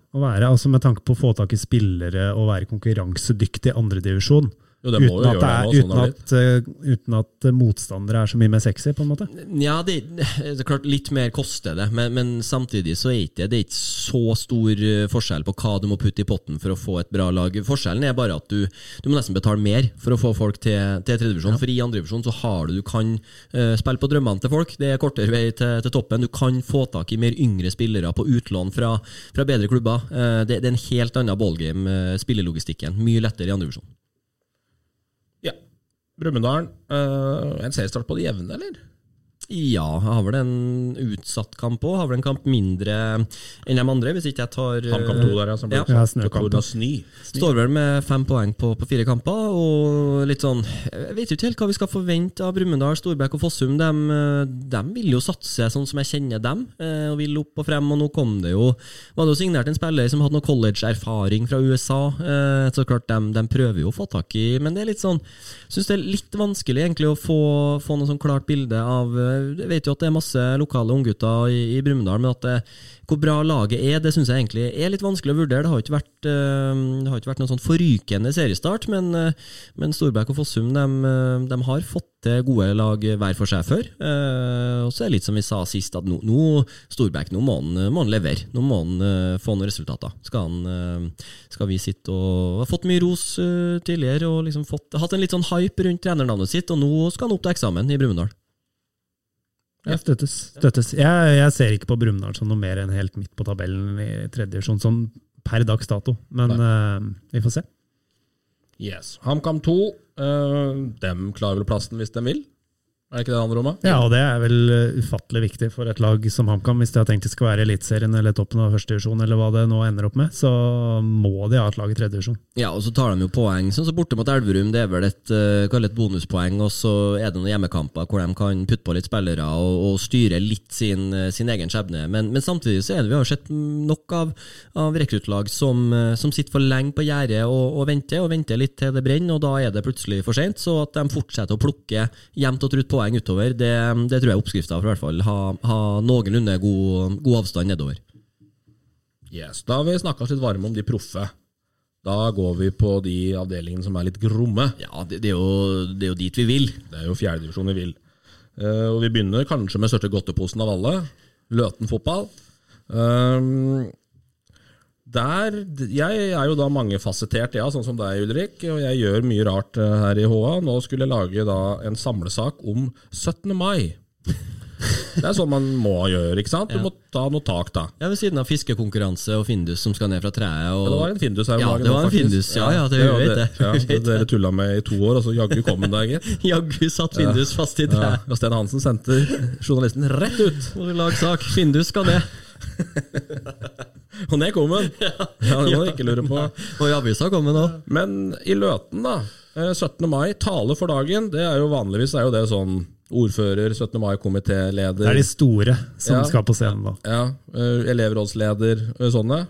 Altså med tanke på å få tak i spillere og være konkurransedyktig i andredivisjon? Jo, det Uten, at det det nå, er- sånn uten, at, eh, uten at motstandere er så mye mer sexy, på en måte? Ja, det, det er klart litt mer koster det, men, men samtidig så er ikke, det er ikke så stor eh, forskjell på hva du må putte i potten for å få et bra lag. Forskjellen er bare at du, du må nesten betale mer for å få folk til, til tredjedivisjon. For i andredivisjon så har du, du kan uh, spille på drømmene til folk. Det er kortere vei til, til toppen. Du kan få tak i mer yngre spillere på utlån fra, fra bedre klubber. Uh, det, det er en helt annen ballgame, uh, spillelogistikken. Mye lettere i andredivisjon. Brumunddal, eh, en seriestart på det jevne, eller? Ja, jeg har vel en utsatt kamp òg. Har vel en kamp mindre enn de andre, hvis ikke jeg tar eh, HamKam 2 der, ja. Som Ja. Snøkamp. snø. Står vel med fem poeng på, på fire kamper, og litt sånn Jeg vet ikke helt hva vi skal forvente av Brumunddal, Storbekk og Fossum. De, de vil jo satse sånn som jeg kjenner dem, eh, og vil opp og frem. Og nå kom det jo Var det jo signert en spiller som hadde noe college-erfaring fra USA. eh, Så klart, de, de prøver jo å få tak i Men det er litt sånn Syns det er litt vanskelig egentlig å få, få noe sånn klart bilde av eh, Jeg vet jo at det er masse lokale unggutter i, i Brumunddal, men at det, hvor bra laget er, det syns jeg egentlig er litt vanskelig å vurdere. Det har ikke vært, eh, det har ikke vært noen sånn forrykende seriestart, men, eh, men Storbekk og Fossum de, eh, de har fått til gode lag hver for seg før. Eh, og så er det litt som vi sa sist, at nå, nå Storbekk nå må han, må levere. Nå må han eh, få noen resultater. Skal, han, eh, skal vi sitte og Har fått mye ros eh, tidligere og liksom fått, hatt en litt sånn hype rundt trenernavnet sitt, og nå skal han opp til eksamen i Brumunddal. Ja, støttes. støttes. Jeg, jeg ser ikke på Brumunddal som noe mer enn helt midt på tabellen i tredje divisjon, sånn per dags dato. Men uh, vi får se. Yes. HamKam 2, uh, dem klarer vel plassen hvis de vil? Er det ikke det det rommet? Ja, og det er vel eh, ufattelig viktig for et lag som HamKam. Hvis de har tenkt det skal være Eliteserien eller toppen av førstedivisjon, eller hva det nå ender opp med, så må de ha et lag i tredjedivisjon. Ja, og så tar de jo poeng. Sånn som borte mot Elverum, det er vel et, det et bonuspoeng, og så er det noen hjemmekamper hvor de kan putte på litt spillere og, og styre litt sin, eh, sin egen skjebne. Men, men samtidig så er det vi har sett nok av, av rekruttlag som, eh, som sitter for lenge på gjerdet og, og venter, og venter litt til det brenner, og da er det plutselig for sent. Så at de fortsetter å plukke jevnt og trutt poeng utover, det, det tror jeg er oppskrifta for i hvert fall ha, ha noenlunde god, god avstand nedover. Yes, Da har vi snakka litt varme om de proffe. Da går vi på de avdelingene som er litt gromme. Ja, det, det, er jo, det er jo dit vi vil. Det er jo fjerdedivisjon vi vil. Uh, og vi begynner kanskje med største godteposen av alle. Løten fotball. Um, der, jeg er jo da mangefasettert, ja, sånn som deg, Ulrik. Og jeg gjør mye rart eh, her i HA. Nå skulle jeg lage da en samlesak om 17. mai. Det er sånn man må gjøre, ikke sant? Du må ta noe tak, da. Ja, Ved siden av fiskekonkurranse og Findus som skal ned fra treet. Og... Ja, det var en Findus her om Ja, dagen. det var en faktisk. Findus, ja, ja, det vet det. Ja, det dere tulla med i to år, og så jaggu kom den der, gitt. Jaggu satt Findus fast i treet. Ja, og Sten Hansen sendte journalisten rett ut. Og lag sak. Findus skal ned. Og er kom den! Ja, det må du ikke lure på. Og i avisa kom den òg. Men i Løten, da. eh, 17. mai, tale for dagen. Det er jo vanligvis er jo det sånn ordfører, 17. mai-komitéleder Det er de store som Ja. skal på scenen da. ja, eh, elevrådsleder, eh, sånne.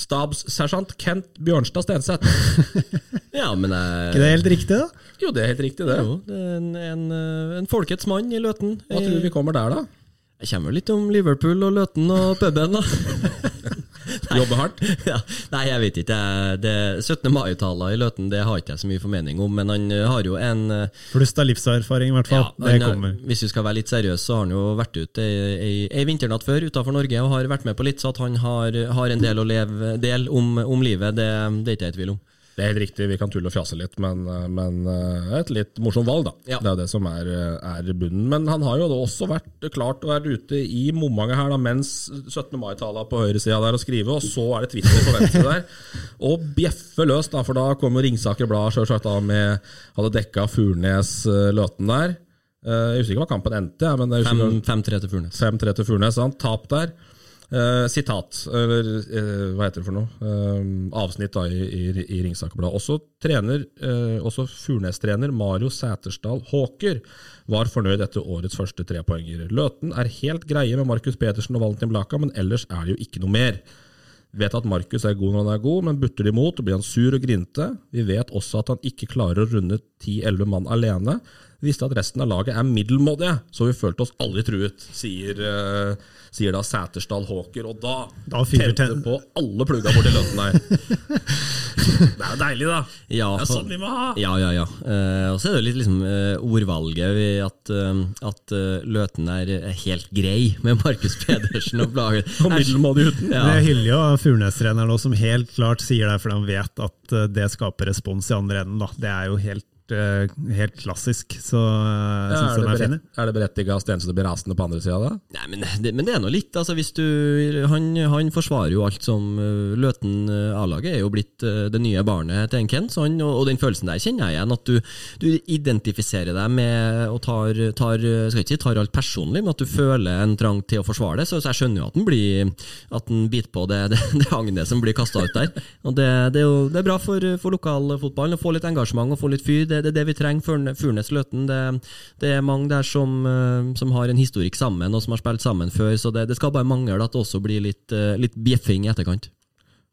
Stabssersjant Kent Bjørnstad Stenseth. Ja, men jeg ikke det helt riktig, da? Jo, det er helt riktig, det. Jo, det er en, en, eh, en folkets mann i Løten. Hva tror du vi kommer der, da? Jeg kommer litt om Liverpool og Løten og puben, da. Jobbe hardt? ja. Nei, jeg vet ikke. Det 17. mai-taler i Løten det har ikke jeg så mye formening om, men han eh, har jo en eh, Flust av livserfaring, i hvert fall. Ja, det han kommer. Hvis vi skal være litt seriøse, så har han jo vært ute ei vinternatt før utenfor Norge og har vært med på litt, så at han har, har en del å leve del om, om livet, det, det er ikke jeg i tvil om. Det er helt riktig, vi kan tulle og fjase litt, men, eh, men eh, et litt morsomt valg, da. Ja. Det er jo det som er, eh, er bunnen. Men han har jo da også vært klart å være ute i Momanget her da, mens 17. mai-tala på høyresida der å skrive, og så er det Twitter på venstre der. Og bjeffe løs, da, for da kommer Ringsaker Blad selvsagt da med Hadde dekka Furnes-Løten der. Jeg husker ikke hva kampen endte, men det er 5-3 til Furnes. 5-3 til Furnes, sant? tap der. Eh, sitat, eller eh, hva heter det for noe? Eh, avsnitt da i, i, i Ringsakerbladet. Også, trener, også Furnes-trener Mario Sætersdal Håker var fornøyd etter årets første trepoenger. Løten er helt greie med Markus Pedersen og Valentin Blaka, men ellers er det jo ikke noe mer. Vet at Markus er god når han er god, men butter de imot, blir han sur og grinte. Vi vet også at han ikke klarer å runde 10-11 mann alene. Vi visste at resten av laget er middelmådige, så vi følte oss aldri truet, sier, eh, sier da Sætersdal Håker. Og da, Da tente på alle plugga borti løten der. det er jo deilig, da. Ja, Det er sånn vi må ha. Ja, ja, ja. Uh, og så er det litt liksom uh, ordvalget ved at, uh, at Løten er helt grei med Markus Pedersen og Blage. Og middelmådig uten. Ja. Det hyller jo Furnes-treneren nå, som helt klart sier det for de vet at det skaper respons i andre enden. Da. Det er jo helt, eh, helt klassisk, så jeg Ja, syns er, den er fin. er det berettiga at Stenseth blir rasende på andre sida da? Nei, men det, men det er nå litt. Altså, hvis du, han, han forsvarer jo alt som uh, Løten uh, A-laget er jo blitt uh, det nye barnet til en Kent, han, og, og den følelsen der kjenner jeg igjen. At du, du identifiserer deg med og tar, tar, skal ikke si tar alt personlig, men at du føler en trang til å forsvare det. Så, så jeg skjønner jo at den blir At den biter på det, det, det agnet som blir kasta ut der. Og det, det er jo det er bra for, for lokalfotballen å få litt engasjement og få litt fyr. Det, det er det vi trenger. Furne- Furnes-Løten. Det, det er mange der som, eh, som har en historikk sammen, og som har spilt sammen før. Så det, det skal bare mangle at det også blir litt, eh, litt bjeffing i etterkant.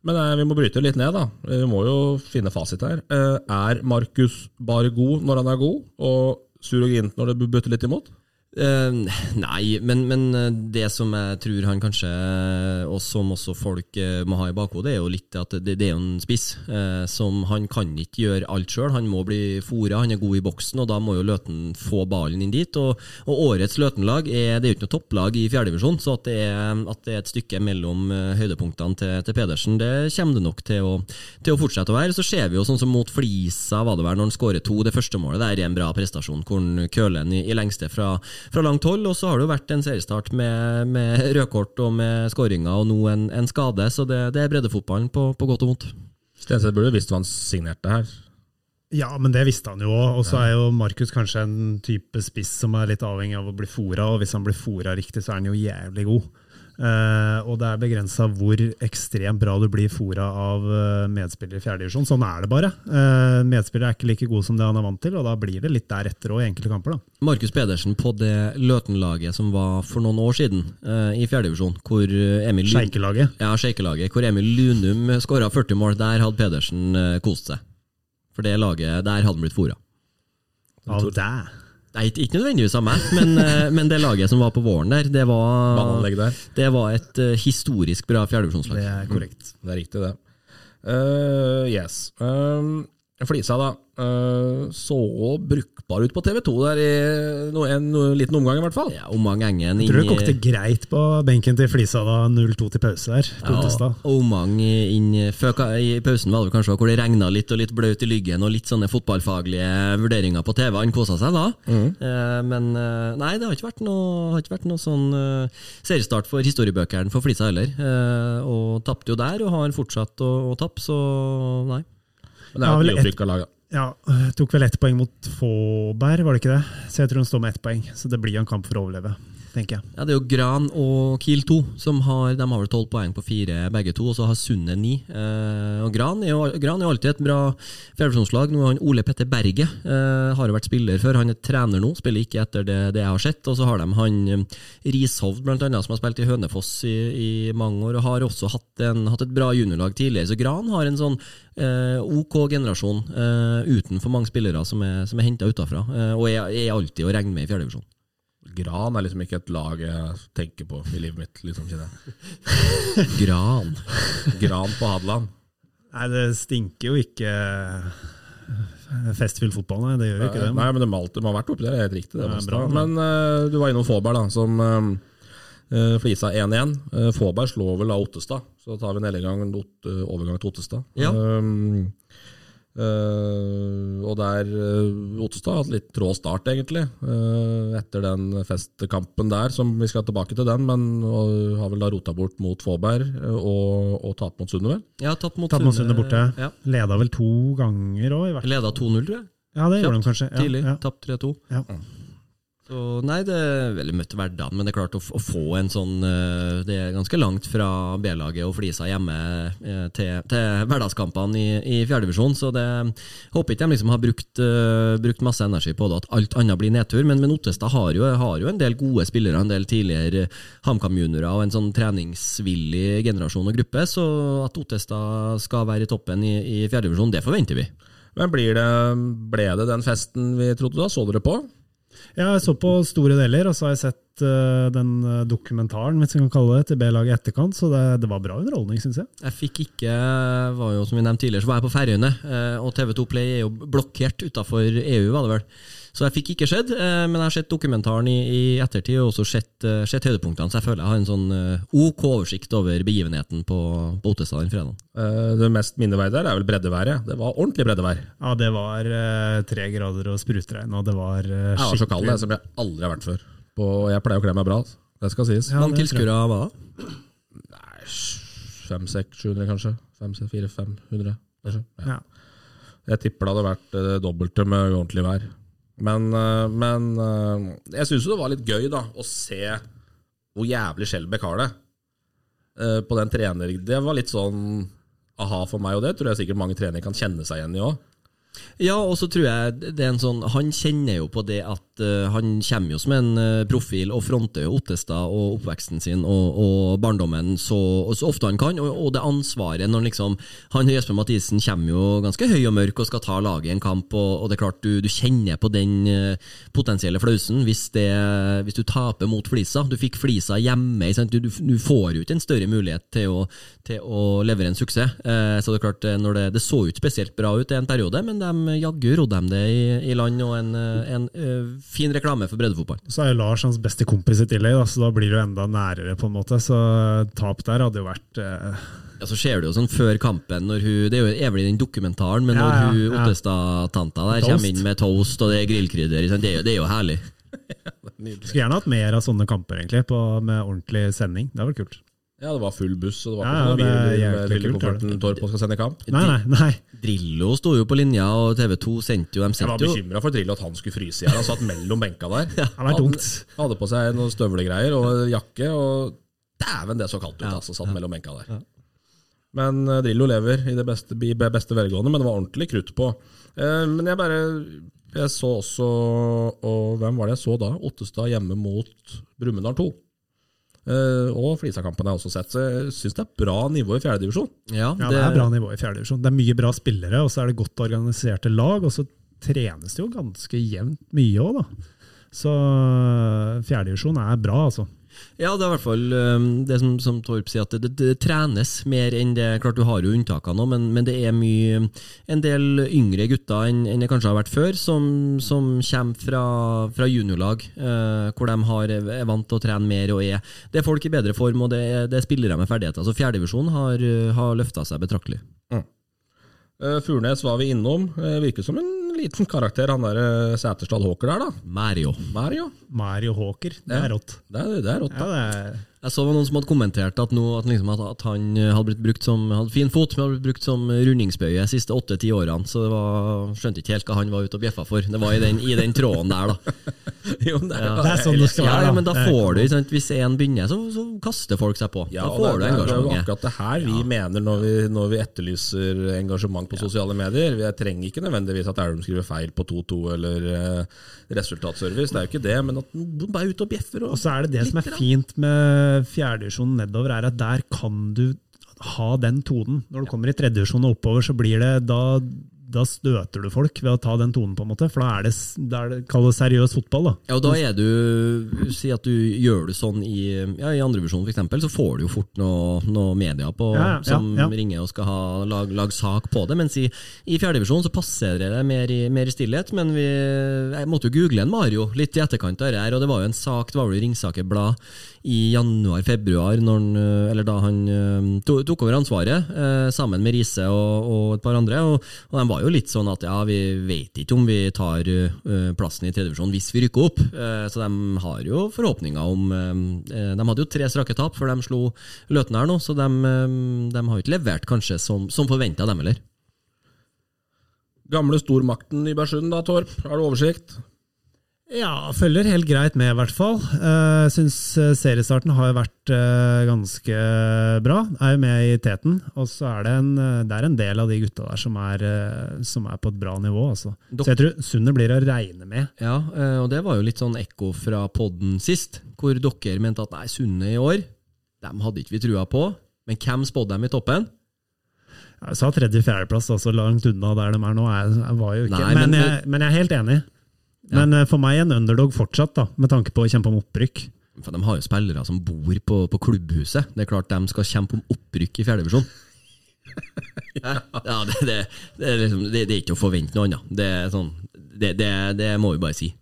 Men eh, vi må bryte litt ned, da. Vi må jo finne fasit her. Eh, er Markus bare god når han er god, og sur og grint når det butter litt imot? Eh, nei, men, men eh, det som jeg tror han kanskje, og som også folk uh, må ha i bakhodet, er jo litt at det, det er jo en spiss. Uh, som Han kan ikke gjøre alt sjøl, han må bli fora, han er god i boksen, og da må jo Løten få ballen inn dit. Og, og årets Løten-lag er, det er jo ikke noe topplag i fjerdedivisjon, så at det, er, at det er et stykke mellom eh, høydepunktene til, til Pedersen, det kommer det nok til å, til å fortsette å være. Så ser vi jo sånn som mot Flisa, var det vel, når han skårer to, det første målet der er en bra prestasjon, hvor han køler den i, i lengste fra fra langt hold, og så har det jo vært en seriestart med, med rødkort og med skåringer, og nå en, en skade, så det, det er breddefotballen på, på godt og vondt. Stenseth burde visst hva han signerte her. Ja, men det visste han jo òg. Og så er jo Markus kanskje en type spiss som er litt avhengig av å bli fora, og hvis han blir fora riktig, så er han jo jævlig god. Eh, og det er begrensa hvor ekstremt bra du blir fora av uh, medspillere i fjerdedivisjon. Sånn er det bare. Uh, medspillere er ikke like gode som det han er vant til, og da blir det litt deretter òg i enkelte kamper. da. Markus Pedersen på det Løten-laget som var for noen år siden uh, i fjerdedivisjon, hvor eh, Emil Sjeikelaget. Ja, Sjeikelaget, hvor Emil Lunum skåra 40 mål. Der hadde Pedersen kost seg. For det laget, der hadde han blitt fora. Av deg. Nei, ikke nødvendigvis av meg, men, eh, men det laget som var på våren der, det var, der. det var et uh, historisk bra fjerdedivisjonslag. Det er korrekt. Det er riktig, det. Uh, yes. Um, Flisa, da. eh, så brukbar ut på TV2 der i no, en no, liten omgang, i hvert fall. Ja, Omang Engen Jeg tror det kokte greit på benken til Flisa da 0-2 til pause der. Ja, Omang inn før, I pausen var det kanskje hvor det regna litt og litt blaut i lyggen og litt sånne fotballfaglige vurderinger på TV. Han kosa seg da. Eh, men eh, nei, det har ikke vært noe, har ikke vært noe sånn seriestart for historiebøkene for Flisa heller. Eh, og tapte jo der, og har fortsatt å, å tappe, så nei. Men det er jo et nyopprykka lag. da. Ja, tok vel ett poeng mot Fåberg, var det ikke det? Så jeg tror han står med ett poeng. Så det blir en kamp for å overleve, tenker jeg. Ja, Det er jo Gran og Kiel 2 som har De har vel tolv poeng på fire, begge to, og så har Sunne ni. Eh, og Gran er, jo, Gran er jo alltid et bra han Ole Petter Berge. Eh, har jo vært spiller før. Han er trener nå, spiller ikke etter det, det jeg har sett. Og så har de han eh, Rishovd, blant annet, som har spilt i Hønefoss i, i mange år, og har også hatt, en, hatt et bra juniorlag tidligere. Så Gran har en sånn eh, OK generasjon eh, uten for mange spillere som er, som er henta utafra, eh, og er, er alltid å regne med i fjerdedivisjon. Gran er liksom ikke et lag jeg tenker på i livet mitt. liksom ikke det. Gran. Gran på Hadeland. Nei, det stinker jo ikke festfylt fotball, nei. Det gjør jo ikke det. Nei, men det malte man har vært oppi der, det er helt riktig. Det, Basta. bra. Men uh, du var innom Fåberg, da, som uh, flisa 1-1. Uh, Fåberg slår vel av Ottestad, så tar vi uh, overgang til Ottestad. Ja. Um, eh, og der uh, Ottestad har hatt litt trå start, egentlig, eh, etter den festkampen der, som vi skal tilbake til den, men har vel da rota bort mot Fåberg eh, og, og tapt mot Sunde, vel? Ja, tatt mot mot Sunde borte. Ja. Leda vel to ganger òg, i hvert fall. Leda 2-0, tror jeg. Ja, det gjorde de kanskje. Ja, Tidlig. ja. Tapt 3-2. Ja. Så nei, det er veldig møtt hverdagen, men det er klart å, å få en sånn eh, Det er ganske langt fra B-laget og Flisa hjemme eh, til, til hverdagskampene i, i fjerdedivisjon, så det håper ikke de liksom har brukt, uh, brukt masse energi på det, at alt annet blir nedtur. Men, men Ottestad har har jo en del gode spillere, en del tidligere HamKam-juniorer og en sånn treningsvillig generasjon og gruppe, så at Ottestad skal være i toppen i, i fjerdedivisjon, det forventer vi. Men det, ble det den festen vi trodde da? Så dere på? Jeg så på store deler, og så har jeg sett eh, den eh, dokumentaren hvis vi kan kalle det, til B-laget i etterkant, så det, det var bra underholdning, syns jeg. Jeg fikk ikke, var jo som vi nevnte tidligere, så var jeg på Færøyene, eh, og TV2 Play er jo blokkert utafor EU, var det vel. Så jeg fikk ikke sett, eh, men jeg har sett dokumentaren i, i ettertid, og også sett, eh, sett høydepunktene, så jeg føler jeg har en sånn eh, OK oversikt over begivenheten på, på Ottestad den fredagen. Eh, Det mest minneverdige der er vel breddeværet. Det var ordentlig breddevær. Ja, det var eh, tre grader og sprutregn, og det var uh, Jeg var så kald Det som jeg aldri har vært før. På, jeg pleier å kle meg bra, det skal sies. Ja, jeg. tilskuere hva da? Nei, fem, seks, 700 kanskje. Fem, seks, fire, 500 kanskje. Ja. Ja. Jeg tipper det hadde vært det dobbelte med ordentlig vær. Men, eh, men eh, jeg syns jo det var litt gøy da, å se hvor jævlig Skjelbæk har det. eh, På den trener... Det var litt sånn aha for meg, og det tror jeg sikkert mange trenere kan kjenne seg igjen i òg. Ja, og så tror jeg det er en sånn Han kjenner jo på det at uh, han kommer jo som en uh, profil og fronter jo Ottestad og oppveksten sin og, og barndommen så, så ofte han kan, og, og det ansvaret når liksom Han Jesper Mathisen kommer jo ganske høy og mørk og skal ta laget i en kamp, og, og det er klart du, du kjenner på den uh, potensielle flausen hvis, det, hvis du taper mot Flisa. Du fikk Flisa hjemme? Du, du, du får jo ikke en større mulighet til å, til å levere en suksess. Så det er klart, det, det så ikke spesielt bra ut i en periode, men de jaggu rodde dem det i, i land, og en, eh, en eh, fin reklame for breddefotball. Så er jo Lars hans beste kompis i tillegg, så da blir det jo enda nærere, på en måte. Så tap der hadde jo vært eh, Ja, Så ser du jo sånn før kampen, når hun, det er jo evig den dokumentaren, men når Ja, ja, hun. Ottestad-tanta der Toast. kommer inn med toast og det er grillkrydder, det er, jo, det er jo herlig. Skulle gjerne hatt mer av sånne kamper, egentlig, på, med ordentlig sending. Det hadde vært kult. Ja, det var full buss, og det var ikke ja, noe det bil jæklig med kofferten. Torp og skal sende kamp. Nei, nei, nei. Drillo sto jo på linja, og TV2 sendte jo De Jeg var bekymra for Drillo at han skulle fryse i hjel. Han satt mellom benka der. Det har tungt. Han hadde på seg noen støvlegreier og jakke, og dæven, det så kaldt ut. Ja, altså, satt mellom benka der. Men uh, Drillo lever i det beste, i beste velgående, men det var ordentlig krutt på. Uh, men jeg bare Jeg så også Og hvem var det jeg så da? Ottestad hjemme mot Brumunddal 2. Eh, og Flisa-kampen har jeg også sett. Så jeg syns det er bra nivå i fjerdedivisjon. Ja, Ja, det er bra nivå i fjerde divisjon. Det er mye bra spillere, og så er det godt organiserte lag. Og så trenes det jo ganske jevnt mye òg, da. Så fjerde divisjon er bra, altså. Ja, det er i hvert fall um, det som, som Torp sier, at det, det, det trenes mer enn det Klart du har jo unntakene nå, men, men det er mye en del yngre gutter enn, enn det kanskje har vært før, som, som kommer fra, fra juniorlag, eh, hvor de har, er vant til å trene mer og er Det er folk i bedre form, og det det er spillere med ferdigheter. Så fjerdedivisjon har, uh, har løfta seg betraktelig. Mm. Furnes var vi innom. Eh, virker som en liten karakter, han der eh, Sæterstad Håker der, da. Mario. Mario. Mario Håker, det er rått. Det er, det er rått. Ja, det er Jeg så noen som hadde kommentert at, nå, at, liksom at, at han eh, hadde blitt brukt som hadde fin fot, men hadde blitt brukt som rundingsbøye de siste åtte-ti årene. Så det var, skjønte ikke helt hva han var ute og bjeffa for. Det var i den, i den tråden der, da. Jo, det er, Ja. Det er sånn det skal Ja, være, ja, men da får du, sant? Hvis én begynner, så, så kaster folk seg på. Ja, da får det, du det, det, er jo akkurat det her vi mener når vi, når vi etterlyser engasjement på sosiale medier. Jeg trenger ikke nødvendigvis at Elverum skriver feil på 2-2 eller eh, resultatservice, det er jo ikke det, men at noen bare er ute og bjeffer. Og, Og så er det det som er fint med fjerdedivisjonen nedover, er at der kan du ha den tonen. Når du kommer i tredjedivisjon og oppover, så blir det da, da støter du folk ved å ta den tonen, på en måte. For da er det, det, er det kall det seriøs fotball, da. Ja, og da er du Si at du gjør det sånn i, ja, i andrevisjon f.eks., så får du jo fort noe, noe media på, Ja, ja, som ja. ringer og skal ha lag, lag sak på det. Mens i, i fjerdedivisjon så passer det mer i, mer i stillhet. Men vi, jeg måtte jo google en Mario litt i etterkant av det her, og det var jo en sak, det var vel i Ringsaker Blad i januar-februar, eller da han øh, tok over ansvaret, eh, sammen med Riise og, og et par andre. Og, og de var jo litt sånn at ja, vi vet ikke om vi tar øh, plassen i tredjedivisjon hvis vi rykker opp. Eh, så de har jo forhåpninger om eh, De hadde jo tre strake tap før de slo Løten her nå, så de, eh, de har jo ikke levert kanskje som, som forventa, dem heller. Gamle stormakten i Bersund da, Torp, har du oversikt? Ja, følger helt greit med, i hvert fall. Uh, Syns eh, seriestarten har jo vært eh, ganske bra. Er jo med i teten. Og så er det en, det er en del av de gutta der som er, som er på et bra nivå, altså. Så jeg tror Sundet blir å regne med. Ja, og det var jo litt sånn ekko fra podden sist, hvor dere mente at nei, Sunne i år, dem hadde ikke vi trua på. Men hvem spådde dem i toppen? Jeg sa tredje-fjerdeplass, altså langt unna der de er nå. Jeg, jeg var jo ikke. Nei, men- men, jeg, men jeg er helt enig. Men eh, for meg en underdog fortsatt, da, med tanke på å kjempe om opprykk. For De har jo spillere som bor på, på klubbhuset. Det er klart de skal kjempe om opprykk i fjerdedivisjon. ja, ja det, det, det, er liksom, det, er ikke å forvente noe annet. Det, sånn, det, det, det må vi bare si.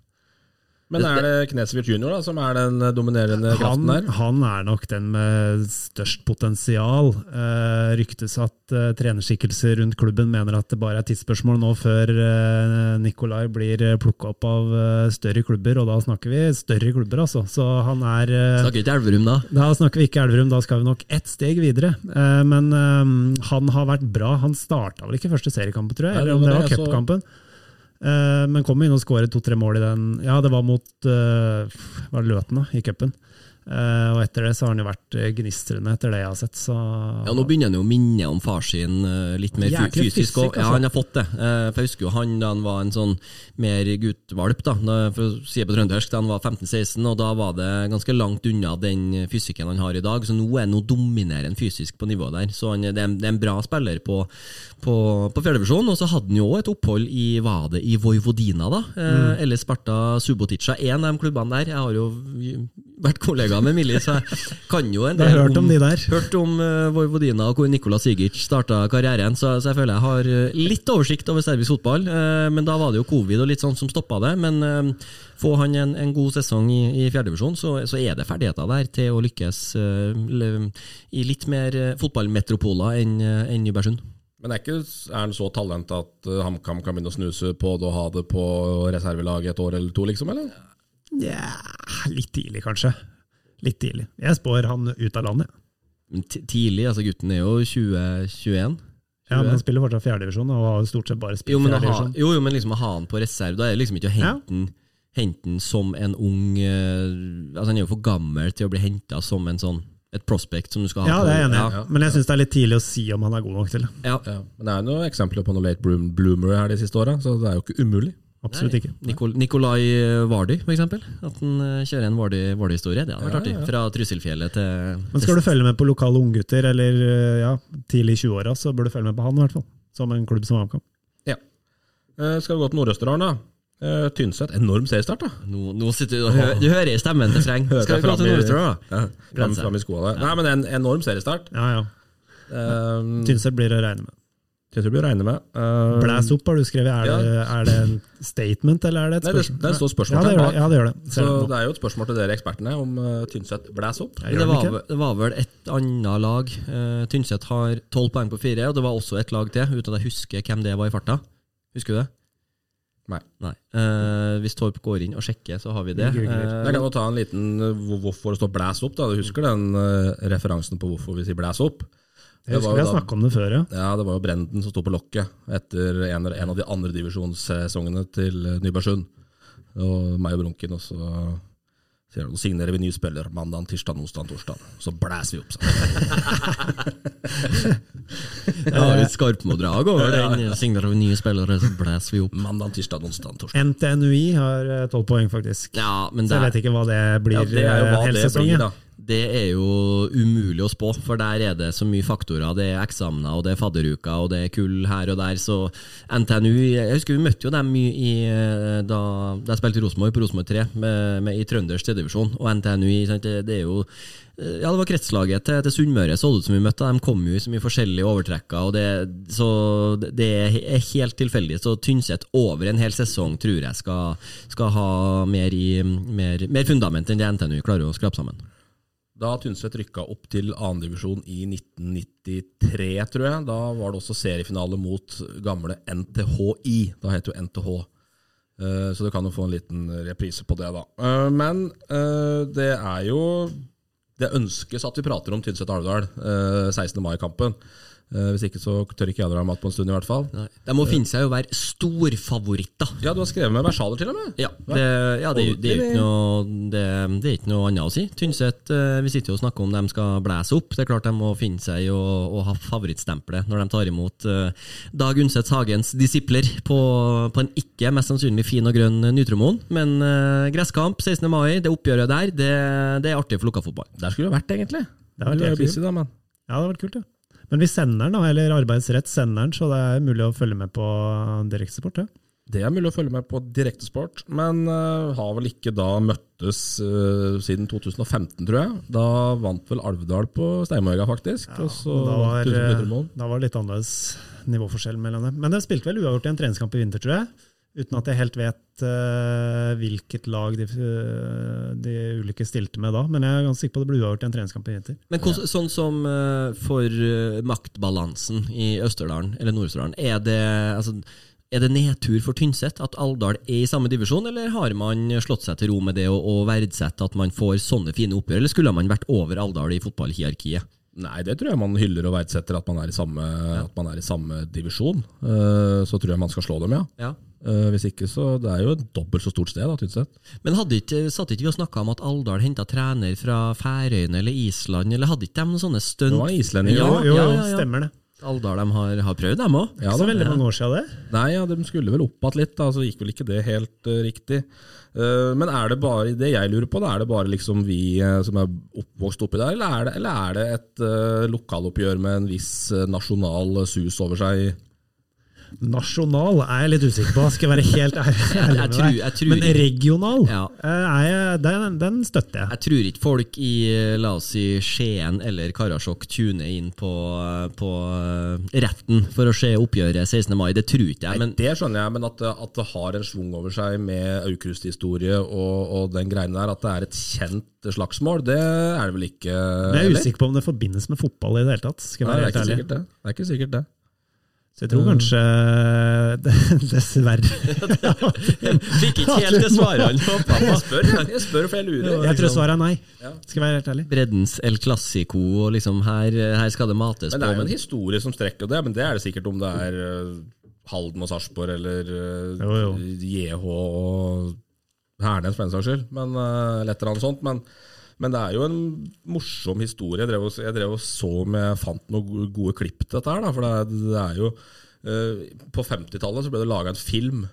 Men er det Knesevich junior da, som er den dominerende Han, kraften der? han er nok den med størst potensial. Eh, ryktes at eh, trenerskikkelser rundt klubben mener at det bare er tidsspørsmål nå før eh, Nikolai blir plukka opp av eh, større klubber, og da snakker vi større klubber, altså. Så han er eh, Snakker ikke Elverum da? Da snakker vi ikke Elverum, da skal vi nok ett steg videre. Eh, men eh, han har vært bra. Han starta vel ikke første seriekampen, tror jeg, eller om var det var det så. cupkampen. Eh, men kom inn og skåret to-tre mål i den. Ja, det var mot uh, var det Løten da, i cupen. Eh, og etter det så har han jo vært eh, gnistrende, etter det jeg har sett. Så Ja, Nå begynner han jo å minne om far sin eh, litt mer Jæklig fysisk. Og. Ja, altså. han har fått det. For Jeg husker jo han da han var en sånn mer guttvalp, da, for å si det på trøndersk, da han var 15-16, og da var det ganske langt unna den fysikken han har i dag. Så nå er han dominerer han fysisk på nivået der. Så han, det, er, det er en bra spiller på, på, på fjerdedivisjon. Og så hadde han jo også et opphold i var det i Vojvodina, da. Mm. Eller Sparta Subotica. En av de klubbene der. Jeg har jo vært kollega med Millie, så jeg kan jo en Jeg har hørt om de der. Hørt om uh, Vojvodina og hvor Nikola Sigic starta karrieren, så, så jeg føler jeg har eh, litt oversikt over serbisk fotball. Uh, men da var det jo covid og litt sånn som stoppa det. Men uh, får han en, en god sesong i, i fjerdedivisjon, så, så er det ferdigheter der til å lykkes i litt mer uh, fotballmetropoler enn uh, enn Nybergsund. Men er, ikke, er han så talent at uh, HamKam kan begynne å snuse på det og ha det på reservelaget et år eller to, liksom? eller? ja, litt tidlig, kanskje. Litt tidlig. Jeg spår han ut av landet. Tidlig, altså gutten er jo 20, Ja, men han spiller fortsatt fjerdedivisjon, og har jo stort sett bare Jo, spilt men, fjerdedivisjon. jo, jo, men liksom å ha han på reserve, da er det liksom ikke å hente han hente han som en ung eh, Altså Han er jo for gammel til å bli henta som en sånn et prospect som du skal ha Ja, det er jeg enig i, Ja, men jeg syns det er litt tidlig å si om han er god nok til det. ja. Ja. Men det er jo noen eksempler på noen late bloomer her de siste åra, så det er jo ikke umulig. Absolutt ikke. Nikol Nikolai Vardy, for eksempel. At han eh, kjører en Vardy- Vardy-historie. det hadde vært Ja, artig. ja. Fra Trysilfjellet til Men skal du følge med på lokale unggutter, eller eh, ja, tidlig i 20-åra, så bør du følge med på han i hvert fall. Som en klubb som HamKam. Eh, skal vi gå til Nord-Østerdalen, da? Eh, Tynset, enorm seriestart, da. Nå, nå sitter du hører, du hører i stemmen til Freng. Skal vi gå til Nord-Østerdalen, da? Ja, fram, fram i skoene. Nei, men en enorm seriestart. Ja, ja. Um, Tynset blir å regne med. Tynset jeg vi regner med. Uh, Blæs opp, har du skrevet. Er, Ja. det, er det en statement, eller er det et Nei, det, det står spørsmål det det. bak. Ja, det gjør det. Så det er jo et spørsmål til dere ekspertene om uh, Tynset blæs opp. Ja, det var, vel- det var vel et annet lag. Uh, Tynset har tolv poeng på fire, og det var også et lag til, uten at jeg husker hvem det var i farta. Husker du det? Nei. Eh, hvis Torp går inn og sjekker, så har vi det. Jeg kan jo ta en liten uh, hvorfor det står blæs opp. da Du husker den uh, referansen på hvorfor vi sier blæs opp? Jeg husker var vi har snakka om det før, ja. Ja, det var jo Brenden som sto på lokket etter en, en av de andre divisjonssesongene til uh, Nybergsund. Og meg og Bronken, og så sier han signerer vi ny spiller mandag, tirsdag, onsdag, torsdag. Så blæser vi opp sammen. Det var litt skarpmodrag over den. Signerer vi nye spillere, så blæser vi opp. Mandag, tirsdag, onsdag, torsdag. NTNUI har eh, tolv poeng, faktisk. Ja, men Så jeg vet ikke hva det blir Ja, det er jo eh, hva hel det blir, da. Det er jo umulig å spå, for der er det så mye faktorer. Det er eksamener, og det er fadderuker, og det er kull her og der. Så NTNU Jeg husker vi møtte jo dem i, eh, da, da jeg spilte Rosenborg, på Rosenborg 3, med, med, i Trønders tredjedivisjon. Og NTNU det, det er jo eh, ja, det var kretslaget til, til Sunnmøre så det ut som vi møtte. De kom jo i så mye forskjellige overtrekker. Og det, så det er helt tilfeldig. Så Tynset over en hel sesong tror jeg skal, skal ha mer, i, mer, mer fundament enn det NTNU klarer å skrape sammen. Da Tynset rykka opp til andredivisjon i 1993, tror jeg, da var det også seriefinale mot gamle NTHI. Da het jo NTH. Eh, Så du kan jo få en liten reprise på det, da. Eh, Men eh, det er jo Det ønskes at vi prater om Tynset-Alvdal 16. mai-kampen. Eh, Hvis ikke så tør ikke jeg dra mat på en stund, i hvert fall. Nei. De må finne seg å være storfavoritter. Ja, du har skrevet med versaler, til og med. Ja, det, ja, det, er det er ikke noe, det, det er ikke noe annet å si. Tynset eh, vi sitter jo og snakker om de skal blæse opp. Det er klart de må finne seg i å, å ha favorittstempelet når de tar imot eh, Dag Undset Hagens disipler på, på en ikke mest sannsynlig fin og grønn Nytromoen. Men eh, gresskamp 16. mai, det oppgjøret der, det, det er artig for lukka fotball. Der skulle du vært, egentlig. Det har vært Du er busy, da, men. Ja, det har vært kult, ja. Men vi sender den, da, eller Arbeidsrett sender den, så det er mulig å følge med på direktesport. Ja. Det er mulig å følge med på Direktesport, men uh, har vel ikke da møttes uh, siden 2015, tror jeg. Da vant vel Alvdal på Steinmøyga, faktisk. og så da, var, eh, da var det litt annerledes nivåforskjell mellom dem. Men de spilte vel uavgjort i en treningskamp i vinter, tror jeg. Uten at jeg helt vet uh, hvilket lag de, eh, de ulike stilte med da. Men jeg er ganske sikker på at det ble uavgjort i en treningskamp i vinter. Men hvordan, sånn som uh, for maktbalansen i Østerdalen, eller Nord-Østerdalen, er altså, er det nedtur for Tynset at Alvdal er i samme divisjon, eller har man slått seg til ro med det og, og verdsett at man får sånne fine oppgjør, eller skulle man vært over Alvdal i fotballhierarkiet? Nei, det tror jeg man hyller og verdsetter, at man er i samme, at man er i samme divisjon. Eh, så tror jeg man skal slå dem, ja. Ja. Eh, hvis ikke, så det er jo et dobbelt så stort sted, da, Tynset. Men hadde ikke, satt ikke vi og snakka om at Alvdal henta trener fra Færøyene eller Island, eller hadde ikke de noen sånne stunt? Det var islendinger. Ja, jo, jo, jo, ja, ja. stemmer det. Alvdal de har, har prøvd, dem òg. Ja, Så da. veldig mange år siden det. Nei, ja, de skulle vel opp igjen litt, da, så gikk vel ikke det helt uh, riktig. Eh, men er det bare det jeg lurer på, da, er det bare liksom vi eh, som er oppvokst oppi der, eller er det, eller er det et uh, lokaloppgjør med en viss eh, nasjonal sus over seg? Nasjonal er jeg litt usikker på, skal jeg være helt ærlig med tror- deg. jeg tror Men regional, Ja. eh, er jeg, den, den støtter jeg. Jeg tror ikke folk i la oss si, Skien eller Karasjok tuner inn på, på eh, retten for å se oppgjøret 16. mai. Det tror ikke jeg. Nei, det skjønner jeg, men at, det- at det har en svung over seg med Aukrust-historie og, og den greiene der, at det er et kjent slagsmål, det er det vel ikke? Men jeg er usikker på om det forbindes med fotball i det hele tatt. skal jeg Nei, det være er helt ærlig. sikkert det. det, er ikke sikkert det. Så jeg tror kanskje Dessverre. Fikk ikke helt det svaret han håpa på. Spør, jeg. jeg spør, for jeg lurer. Jeg tror svaret er nei. Skal jeg være helt ærlig. Breddens El Clásico, og liksom her, her skal det mates Men det er på. jo en historie som strekker det, men det er det sikkert om det er eh, Halden og Sarpsborg eller eh, Jo, jo. JH og Hernes for den saks skyld, men, eh, eller et eller annet sånt. Men, men det er jo en morsom historie. Jeg drev og, jeg drev og så om jeg fant noen gode- klipp til dette her, da, for det det er jo uh, På 50-tallet så ble det laga en film.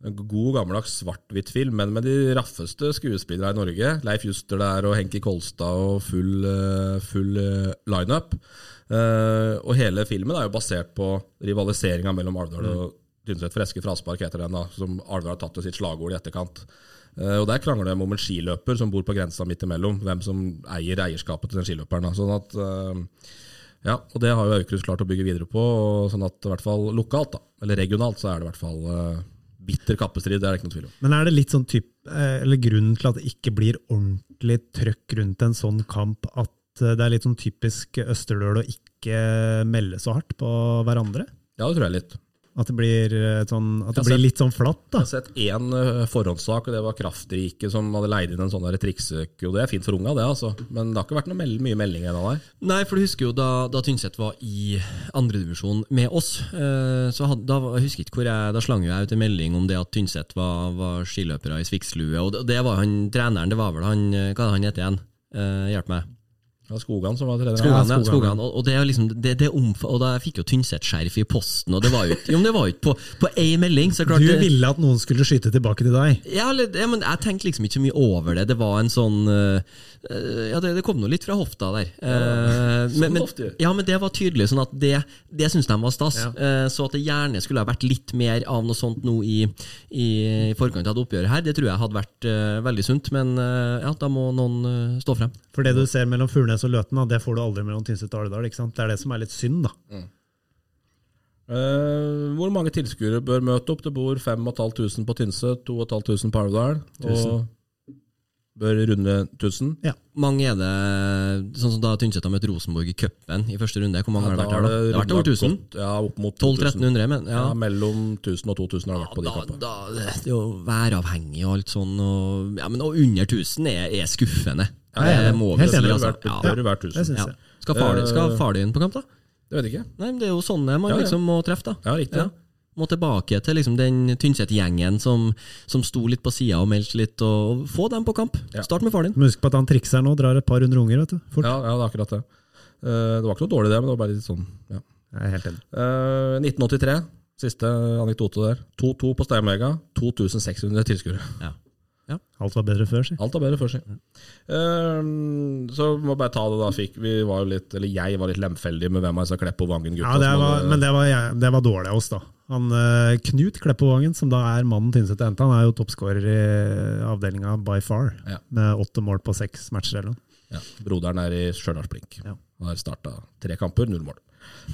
En god, gammeldags svart-hvitt film, men med de raffeste skuespillere i Norge. Leif Juster der og Henki Kolstad og full, eh, full eh, lineup. Uh, og hele filmen er jo basert på rivaliseringa mellom Alvdal og Tynset. Freske fraspark heter den, da, som Alvdal har tatt til sitt slagord i etterkant. Eh, og Der krangler de om en skiløper som bor på grensa midt imellom, hvem som eier eierskapet til den skiløperen. Sånn at, eh, ja, og Det har jo Aukrust klart å bygge videre på, sånn at i hvert fall lokalt, da, eller regionalt, så er det i hvert fall eh, bitter kappestrid. Det er det ikke noe tvil om. Men er det litt sånn typ, eller grunnen til at det ikke blir ordentlig trøkk rundt en sånn kamp, at det er litt sånn typisk Østerdøl å ikke melde så hardt på hverandre? Ja, det tror jeg litt. At det blir, eh, sånn, at det blir sett- litt sånn flatt, da? Jeg har sett én eh, forhåndssak, og det var Kraftrike som hadde leid inn en sånn der det er fint for unga, det, altså. Men det har ikke vært noe meld mye melding ennå der. Nei, for du husker jo da, da Tynset var i andredivisjon med oss. Eh, så had, da, jeg husker ikke hvor jeg, da slang jeg ut en melding om det at Tynset var, var skiløpere i Svikslue. Og det, det var han treneren, det var vel han Hva han heter igjen? Eh, hjelp meg. Var Skogan som var trener. Skogan, ja. Skogan. Skogan. Og, og det er liksom det, det omf Og da fikk jo Tynset-skjerf i posten, og det var jo ikke Jo, det var jo på, på ei melding, så klart Du ville at noen skulle skyte tilbake til deg? ja, eller, ja, men jeg tenkte liksom ikke så mye over det. Det var en sånn eh, Ja, det, det kom noe litt fra hofta der. Ja, sånn men, men, ofte ja, men det var tydelig. Sånn at det, det syns de var stas. Ja. Eh, så at det gjerne skulle ha vært litt mer av noe sånt nå i, i, i forkant av det oppgjøret her, det tror jeg hadde vært uh, veldig sunt. Men uh, ja, da må noen uh, stå frem. For det du ser mellom Furnes og Løten, da, det får du aldri mellom Tynset og Alvdal. Det er det som er litt synd, da. Eh, hvor mange tilskuere bør møte opp? Det bor 5500 på Tynset, 2500 på Alvdal. Og bør runde 1000. Mange er det sånn som da Tynset har møtt Rosenborg i cupen i første runde? Hvor mange har det vært her, da? Det har vært over 1000? godt, Ja, opp mot 2000. 1200-1300, men ja. Ja, mellom 1000 og 2000 har det vært på de kampene. det er jo væravhengig og alt sånn. Og, ja, men og under 1000 er, er skuffende. Ja, er det må vi si. Altså. bør vært- Ja. bør vært Det 1000. syns Ja. jeg. Skal, far, din- Eh, skal far din på kamp, da? Det vet jeg ikke. Nei, men Det er jo sånne man Ja, ja. liksom må treffe, da. Ja, riktig. Ja. Må tilbake til liksom den Tynset-gjengen som, som sto litt på sida og meldte litt, og, og få dem på kamp. Ja. Start med faren din. Husk på at han trikser nå, drar et par hundre unger, vet du. Fort. Ja, ja, det er akkurat det. Eh, det var ikke noe dårlig, det, men det var bare litt sånn ja. Jeg er helt enig. Eh, 1983, siste anekdote der. 2-2 på Steinmega, 2600 tilskuere. Alt var bedre før, si. Alt var bedre før seg. Um, så må bare ta det da. Fikk, vi var jo litt, eller jeg var litt lemfeldig med hvem av disse Kleppo Vangen-gutta. Ja, det var, men det var, jeg- det var dårlig av oss, da. Han, eh, Knut Kleppevangen, som da er mannen Tynset henta, han er jo toppskårer i avdelinga by far. Ja. Med åtte mål på seks matcher eller. Ja, broderen er i Stjørdals-Blink. Ja. Har starta tre kamper, null mål.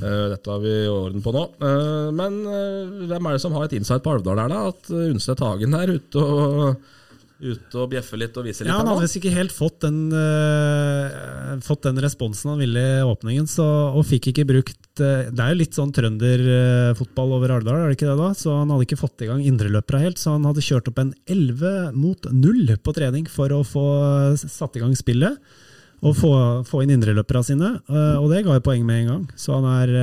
Uh, dette har vi orden på nå. Uh, men uh, hvem er det som har et insight på Alvdal her, da? At Undset Hagen er ute og, ute og bjeffe litt og vise litt? Ja, Han hadde visst ikke helt fått den, uh, fått den responsen han ville i åpningen, så, og fikk ikke brukt uh, Det er jo litt sånn trønderfotball over Alvdal, er det ikke det da? Så han hadde ikke fått i gang indreløpere helt, så han hadde kjørt opp en 11 mot 0 på trening for å få satt i gang spillet. Og få, få inn indreløperne sine, uh, og det ga jo poeng med en gang. Så han er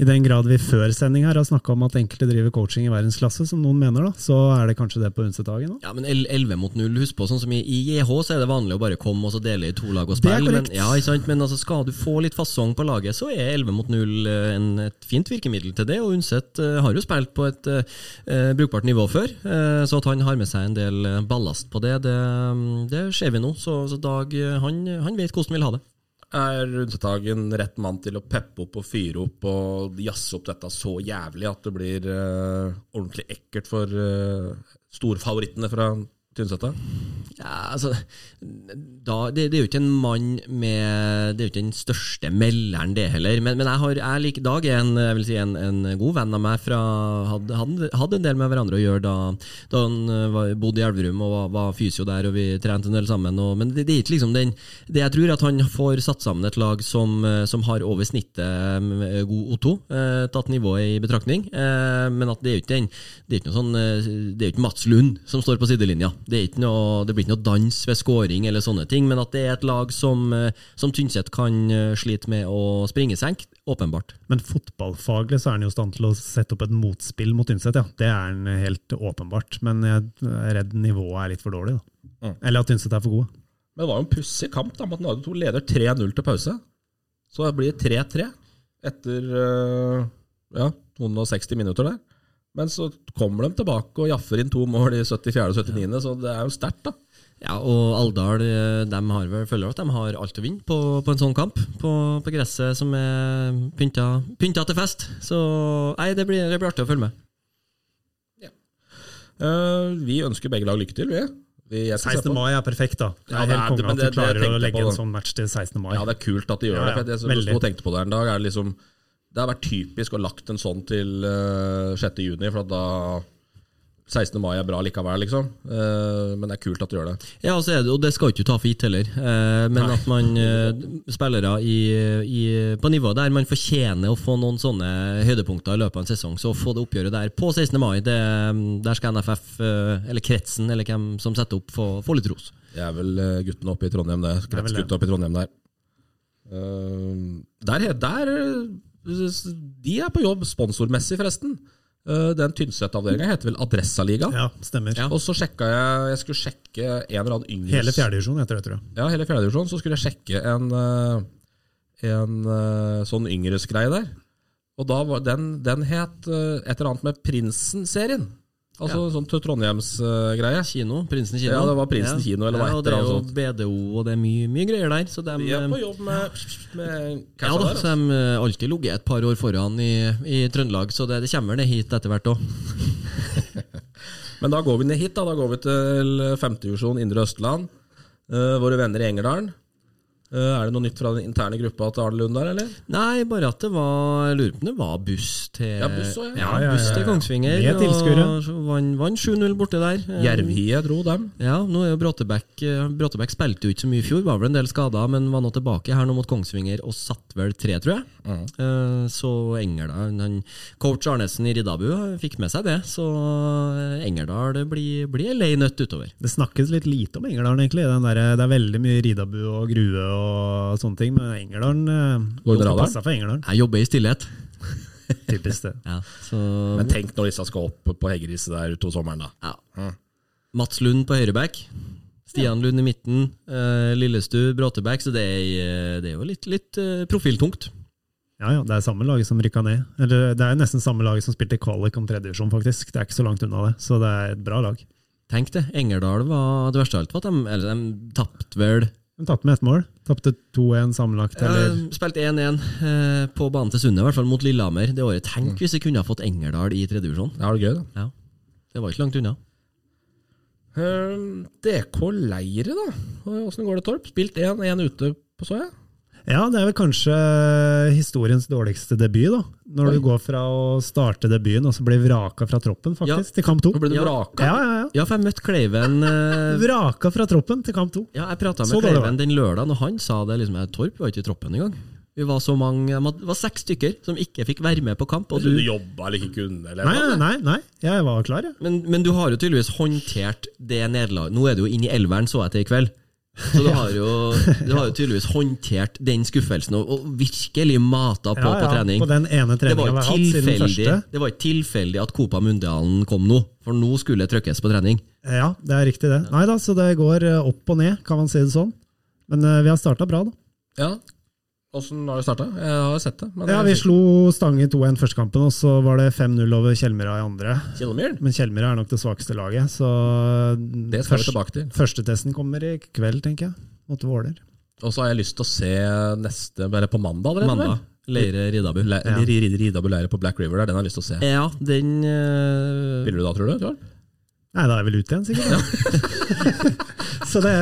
i den grad vi før sending her har snakka om at enkelte driver coaching i verdensklasse, som noen mener, da, så er det kanskje det på Undset-dagen. Ja, men 11 mot 0, husk på, sånn som i, JH så er det vanlig å bare komme og så dele i to lag og spille. Men, ja, men altså, skal du få litt fasong på laget, så er 11 mot 0 eh, en, et fint virkemiddel til det. Og Unset uh, har jo spilt på et eh, eh, brukbart nivå før, uh, så at han har med seg en del eh, ballast på det, det, det ser vi nå. Så, så Dag eh, han, han vet hvordan han vil ha det. Er Undset-Hagen rett mann til å peppe opp og fyre opp og jazze opp dette så jævlig at det blir uh, ordentlig ekkelt for uh, storfavorittene fra Tynset? Ja, altså da, det, det er jo ikke en mann med Det er jo ikke den største melderen, det heller. Men, men jeg har jeg like, Dag er en, si en, en god venn av meg. Fra, hadde, hadde, en del med hverandre å gjøre da, da han eh, var, bodde i Elverum og var, var fysio der, og vi trente en del sammen. Og, men det, det er ikke liksom den det Jeg tror at han får satt sammen et lag som, eh, som har over snittet god O2, eh, tatt nivået i betraktning. Eh, men at det er jo ikke den Det er ikke sånn eh, ikke Mats Lund som står på sidelinja. Det, er ikke noe, det blir ikke noe dans ved scoring eller sånne ting, men at det er et lag som, eh, som Tynset kan eh, slite med å springe senk, åpenbart. Men fotballfaglig så er han jo i stand til å sette opp et motspill mot Tynset, ja. Det er han helt åpenbart. Men jeg er redd nivået er litt for dårlig, da. Mm. Eller at Tynset er for gode. Men det var jo en pussig kamp, da, med at Nardo 2 leder 3-0 til pause. Så det blir 3-3 etter øh, ja, 260 minutter der. Men så kommer de tilbake og jaffer inn to mål i 74. og 79., så det er jo sterkt, da. Ja, og Alvdal eh, de har vel, føler at de har alt å vinne på, på en sånn kamp. På, på gresset som er pynta, pynta til fest. Så nei, det blir, det blir artig å følge med. Eh, vi ønsker begge lag lykke til, vi. vi jeg skal se 16. mai er perfekt, da. Det Ja, er det helt konge at de klarer å legge på, en sånn match til 16. mai. Ja, det er kult at de gjør Ja, det. ja, For jeg, jeg, veldig. sto tenkte på det en dag. Er det, liksom, det har vært typisk å lagt en sånn til uh, 6. juni, for at da 16. mai er bra likevel, liksom. Eh, men det er kult at du gjør det. Ja, det, og det skal ikke du ta for gitt heller. Eh, men at man eh, spillere i, i, på nivå der man fortjener å få noen sånne høydepunkter i løpet av en sesong, så å få det oppgjøret der på 16. mai, det, der skal NFF, eh, eller kretsen, eller hvem som setter opp, få, få litt ros. Det er vel eh, guttene oppe i Trondheim, det. Kretsgutta oppe i Trondheim der. Eh, der, der eh, De er på jobb sponsormessig, forresten. Eh, den Tynset-avdelinga heter vel Adressaliga. Ja, stemmer. Og så sjekka jeg Jeg skulle sjekke en eller annen yngre Hele fjerdedivisjon heter det, tror jeg. Ja, hele fjerdedivisjon. Så skulle jeg sjekke en, eh, en sånn sånn yngresgreie der. Og da var den, den het eh, et eller annet med Prinsen-serien. Altså sånn til Trondheims-greie. Kino, Prinsen kino. Ja, det var Prinsen kino, eller hva ja, og Det er jo BDO, og det er mye, mye greier der. Så de, Vi er på jobb med, med ja, da, der. så Altså. de har alltid ligget et par år foran i, i Trøndelag, så det, det kommer ned hit etter hvert òg. Men da går vi ned hit. Da, da går vi til femtedivisjon Indre Østland. Uh, våre venner i Engerdalen. Eh, er det noe nytt fra den interne gruppa til Arne Lund der, eller? Nei, bare at det var Jeg lurer på om det var buss til Ja, buss også, ja. ja, Ja, ja, buss til. Kongsvinger. Med tilskuere. Vant vann 7-0 borte der. Eh, Jervhie dro dem. Ja, nå er jo Bråtebekk eh, Bråtebekk spilte jo ikke så mye i fjor, var vel en del skader, men var nå tilbake her nå mot Kongsvinger og satt vel tre, tror jeg. Mm. Så Engerdal han, Coach Arnesen i Riddabu fikk med seg det, så Engerdal blir, blir lei nøtt utover. Det snakkes litt lite om Engerdalen, egentlig. Den der, det er veldig mye Riddabu og Grue og sånne ting, men Engerdalen eh, Går det passer for England. Jeg jobber i stillhet. Typisk det. Ja, så Men tenk når disse skal opp på Heggeriset der utover sommeren, da. ja. Mats Lund på høyreback. Stian Lund i midten. Uh, Lillestu, Bråtebæk. Så det er, eh, det er jo litt, litt uh, profiltungt. Ja, ja, Det er samme laget som rykka ned. Eller Det er nesten samme laget som spilte kvalik om tredjevisjon, faktisk. Det er ikke så langt unna det, så det er et bra lag. Tenk det. Engerdal var Det verste av alt var at de, eller de tapte vel De tapte med ett mål. Tapte 2-1 sammenlagt, eller Eh, Spilte 1-1 eh, på banen til Sunne, i hvert fall mot Lillehammer det året. Tenk hvis vi kunne ha fått Engerdal i tredjedivisjon. Det er det gøy, da. Ja. Det var ikke langt unna. Ehm, DK Leire, da. Åssen går det, Torp? Spilt én, én ute på så jeg. Ja, det er vel kanskje historiens dårligste debut, da. Når Oi. du går fra å starte debuten og så blir vraka fra troppen, faktisk, til kamp to. Ble du Ja. vraka. Ja, ja, ja. Ja, for jeg møtte Kleiven uh... Vraka fra troppen til kamp to. Ja, jeg prata med så Kleiven den lørdagen, og han sa det liksom Torp var ikke i troppen engang. Vi var så mange, Det var seks stykker som ikke fikk være med på kamp. Og Du, du, jobba eller ikke kunne, eller Nei, nei, nei, nei. jeg var klar, jeg. men, men du har jo tydeligvis håndtert det nederlaget. Nå er du jo inne i elveren, så jeg til i kveld. Så du har jo, du har jo tydeligvis håndtert den skuffelsen og, og virkelig mata på på trening. På den ene Det var, det var ikke tilfeldig at Copa Mundialen kom nå, for nå skulle det trykkes på trening. Ja, det er riktig det. Nei da, så det går eh, opp og ned, kan man si det sånn. Men eh, vi har starta bra, da. Ja. Åssen har det starta? Jeg har sett det. Men Ja, Vi slo Stange 2-1 første kampen, og så var det 5-0 over Kjellmyra i andre. Kjellmyr? Men Kjellmyra er nok det svakeste laget, så Det skal vi tilbake til. Førstetesten kommer i kveld, tenker jeg. Mot Våler. Og så har jeg lyst til å se neste Bare på mandag allerede? Mandag. Leire Ridabu. Le, Ja. Rid- Ridabu leire på Black River der, den har jeg lyst til å se. Ja, den Uh... Spiller du da, tror du? Tror? Nei, da er jeg vel ute igjen, sikkert. så det,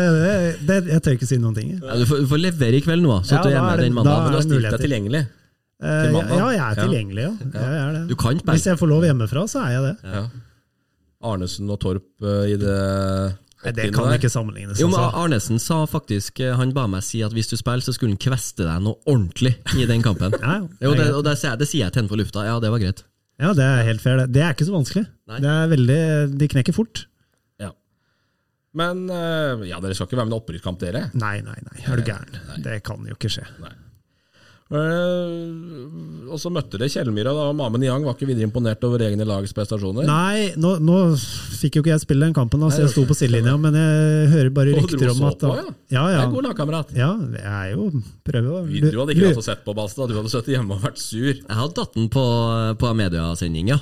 det, jeg tør ikke si noen ting. Ja, du, får, du får levere i kveld nå, så Ja, du er med den da mandagen. Men du har stilt deg tilgjengelig. Eh, Til ja, jeg er Ja. tilgjengelig, ja. Jeg er det. Kan Hvis jeg får lov hjemmefra, så er jeg det. Ja. Arnesen og Torp eh, i det Nei, det kan ikke sammenlignes. Jo, men altså. Arnesen sa faktisk eh, Han ba meg si at hvis du spiller, så skulle han kveste deg noe ordentlig i den kampen. Ja. Jo, det, og det, det sier jeg til han på lufta. Ja, det var greit. Ja, det er helt fair. Det, er ikke så vanskelig. Det veldig, De knekker fort. Men eh, ja, dere skal ikke være med i en opprykkskamp, dere? Nei, nei, nei. Er du gæren? Det kan jo ikke skje. Eh, og så møtte dere Kjellmyra, da, og Mame Niang var ikke videre imponert over egne lags prestasjoner. Nei, nå, nå fikk jo ikke jeg spille den kampen, altså jeg sto på sidelinja, men jeg hører bare rykter om så at på, ja. Ja, Det er god lagkamerat. ja jeg er jo prøver å Du hadde ikke altså sett på, Balstad. Du hadde sittet hjemme og vært sur. Jeg hadde tatt den på, på mediasending, ja.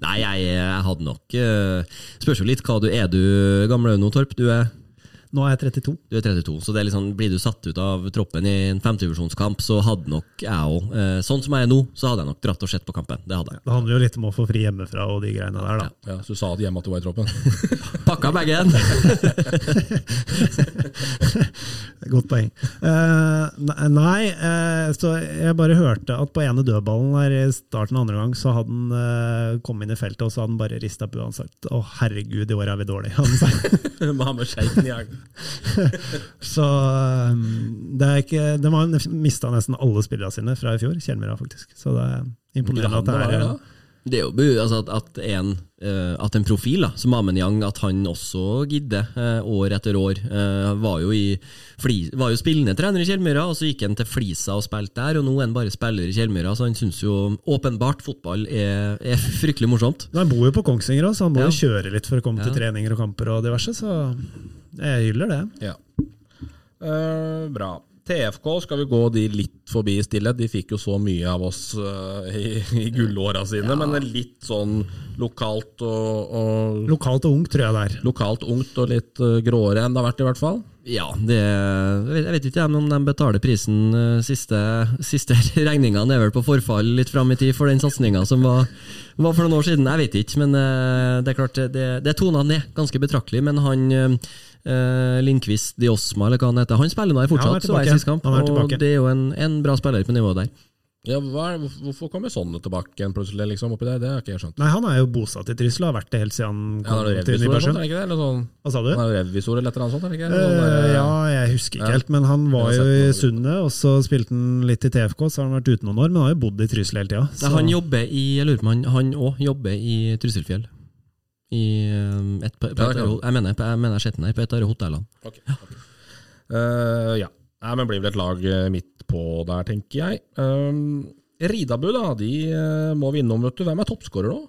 Nei, jeg, jeg hadde nok uh, Spørs jo litt hva du er. du gamle Øyno Torp? Du er, Nå er jeg 32. du er 32, så det er liksom, blir du satt ut av troppen i en femtedivisjonskamp, så hadde nok jeg òg eh, Sånn som jeg er nå, så hadde jeg nok dratt og sett på kampen. Det hadde jeg. Det handler jo litt om å få fri hjemmefra og de greiene der, da. Ja, så du sa at hjemme at du var i troppen. Pakka bagen! Godt poeng. Uh, nei, uh, så jeg bare hørte at på ene dødballen der i starten av andre gang, så hadde han uh, kommet inn i feltet, og så hadde han bare rista på og sagt 'Å, herregud, i år er vi dårlige'. han sagt. Mame Sheikh Niang. Så um, det er ikke De har mista nesten alle spillerne sine fra i fjor, Kjellmyra faktisk. Så det er imponerende at det er? Det er jo altså at, at, en, eh, at en profil, da, som Amen Yang, at han også gidder eh, år etter år. Eh, var, jo i, var jo spillende trener i Kjellmyra, og så gikk han til Flisa og spilte der, og nå er han bare spiller i Kjellmyra, så han syns jo åpenbart fotball er, er fryktelig morsomt. Men Han bor jo på Kongsvinger òg, så han må Ja. jo kjøre litt for å komme til treninger og kamper og diverse, så jeg hyller det. Ja. Uh, bra. TFK skal vi gå de litt forbi i stillhet. De fikk jo så mye av oss uh, i, i gullåra sine, men er litt sånn lokalt og, og Lokalt og ungt, tror jeg det er. Lokalt ungt og litt uh, gråere enn det har vært, i hvert fall. Ja, det, jeg vet- ikke om de betaler prisen siste, siste regningene er vel på forfall litt fram i tid for den satsinga som var, var for noen år siden. Jeg vet ikke, men det er klart det, det tona ned ganske betraktelig. Men han eh, Lindqvist Diosma, eller hva han heter, han spiller nå her Ja, han er fortsatt, så jeg sist kamp. Og det er jo en, en bra spiller på nivået der. Ja, hva er, hvorfor- kommer sånne tilbake igjen plutselig, liksom, oppi der? Det har ikke jeg skjønt. Nei, han er jo bosatt i Trysil og har vært det helt siden han kom er til Nybergsund. er det? Eller sånn, Hva sa du? han er revisor eller et eller annet sånt, er det ikke? Sånn Eh, ja, jeg husker ikke Ja. helt, men han var jo i. Sundet, og så spilte han litt i TFK, så har han vært ute noen år, men han har jo bodd i Trysil hele tida. Han jobber i Jeg lurer på om han, han òg jobber i Trysilfjell. I eh, et, på, på et, ja, jeg mener, jeg mener jeg har sett den her, på et av hotellene. Okay, ok. Uh, ja. Nei, men blir vel et lag eh, midt på der, tenker jeg. Um, Ridabu, da. De uh, må vi innom, vet du. Hvem er toppskårer nå?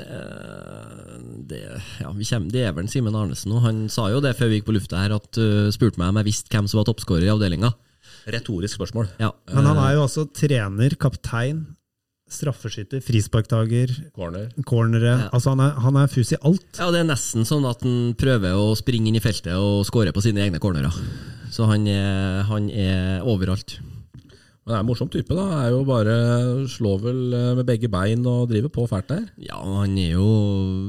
Eh, det, ja, vi kommer, det er vel Simen Arnesen nå. Han sa jo det før vi gikk på lufta her, at uh, spurte meg om jeg visste hvem som var toppskårer i avdelinga. Retorisk spørsmål. Ja. Men han er jo også trener, kaptein, straffeskytter, frisparktaker, Corner. cornere. Ja. Altså han er, han er fus i alt. ja, det er nesten sånn at han prøver å springe inn i feltet og skåre på sine egne cornerer. Så han er, han er overalt. Men det er en morsom type, da. Er jo bare Slår vel eh, med begge bein og driver på fælt der. Ja, han er jo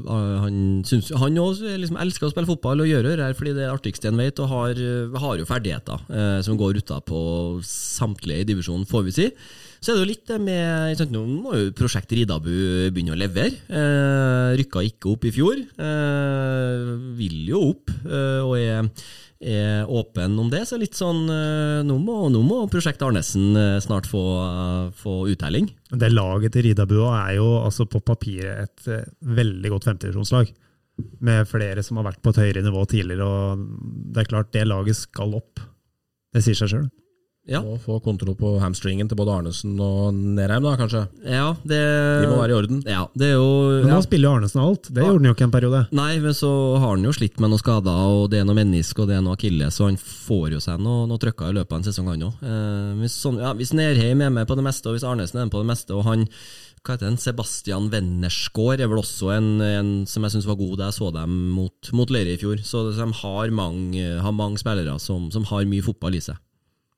Han, syns, han også liksom elsker å spille fotball og gjøre det her fordi det er det artigste han vet, og har, har jo ferdigheter eh, som går utapå samtlige i divisjonen, får vi si. Så er det jo litt med sant, Nå må jo Prosjekt Ridabu begynne å levere. Eh, rykka ikke opp i fjor. Eh, vil jo opp, eh, og er, er åpen om det. Så litt sånn eh, Nå må, nå må Prosjekt Arnesen eh, snart få, eh, få uttelling. Det laget til Ridabua er jo altså på papiret et veldig godt femtedivisjonslag. Med flere som har vært på et høyere nivå tidligere, og det er klart det laget skal opp. Det sier seg sjøl. Ja. og få kontroll på hamstringen til både Arnesen og Nerheim, da, kanskje. Ja, det De må være i orden. Ja, det er jo Men ja. nå spiller jo Arnesen alt. Det gjorde han jo ikke en periode. Nei, men så har han jo slitt med noen skader, og det er noe menneske og det er noe akilles, så han får jo seg noe, noe trøkker i løpet av en sesong, han òg. Eh, hvis, sånn, ja, hvis Nerheim er med på det meste, og hvis Arnesen er med på det meste, og han hva heter den, Sebastian Wennersgaard er vel også en, en som jeg syns var god da jeg så dem mot, mot Leire i fjor. Så de har mange, har mange spillere som, som har mye fotball i seg.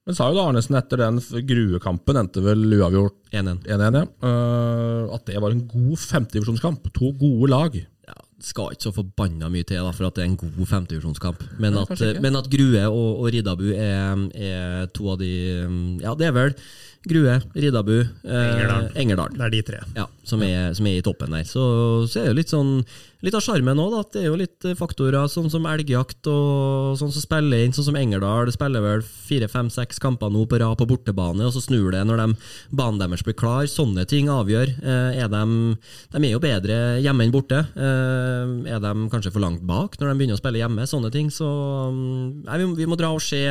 Men sa jo da Arnesen etter den gruekampen, endte vel uavgjort 1-1. 1-1, ja. uh, at det var en god femtedivisjonskamp. To gode lag. Ja, det skal ikke så forbanna mye til da, for at det er en god femtedivisjonskamp. Men, men at Grue og, og Ridabu er, er to av de Ja, det er vel Grue, Ridabu, eh, Engerdal. Engerdal. Det er de tre. Ja, som er, som er i toppen der. Så, så er det jo litt sånn Litt av sjarmen òg. At det er jo litt eh, faktorer sånn som elgjakt og sånn som spiller inn. Sånn som Engerdal spiller vel fire, fem, seks kamper nå på rad på bortebane, og så snur det når de, banen deres blir klar. Sånne ting avgjør. Eh, er de, de er jo bedre hjemme enn borte. Eh, er de kanskje for langt bak når de begynner å spille hjemme? Sånne ting. Så mm, nei, vi, må- vi må dra og se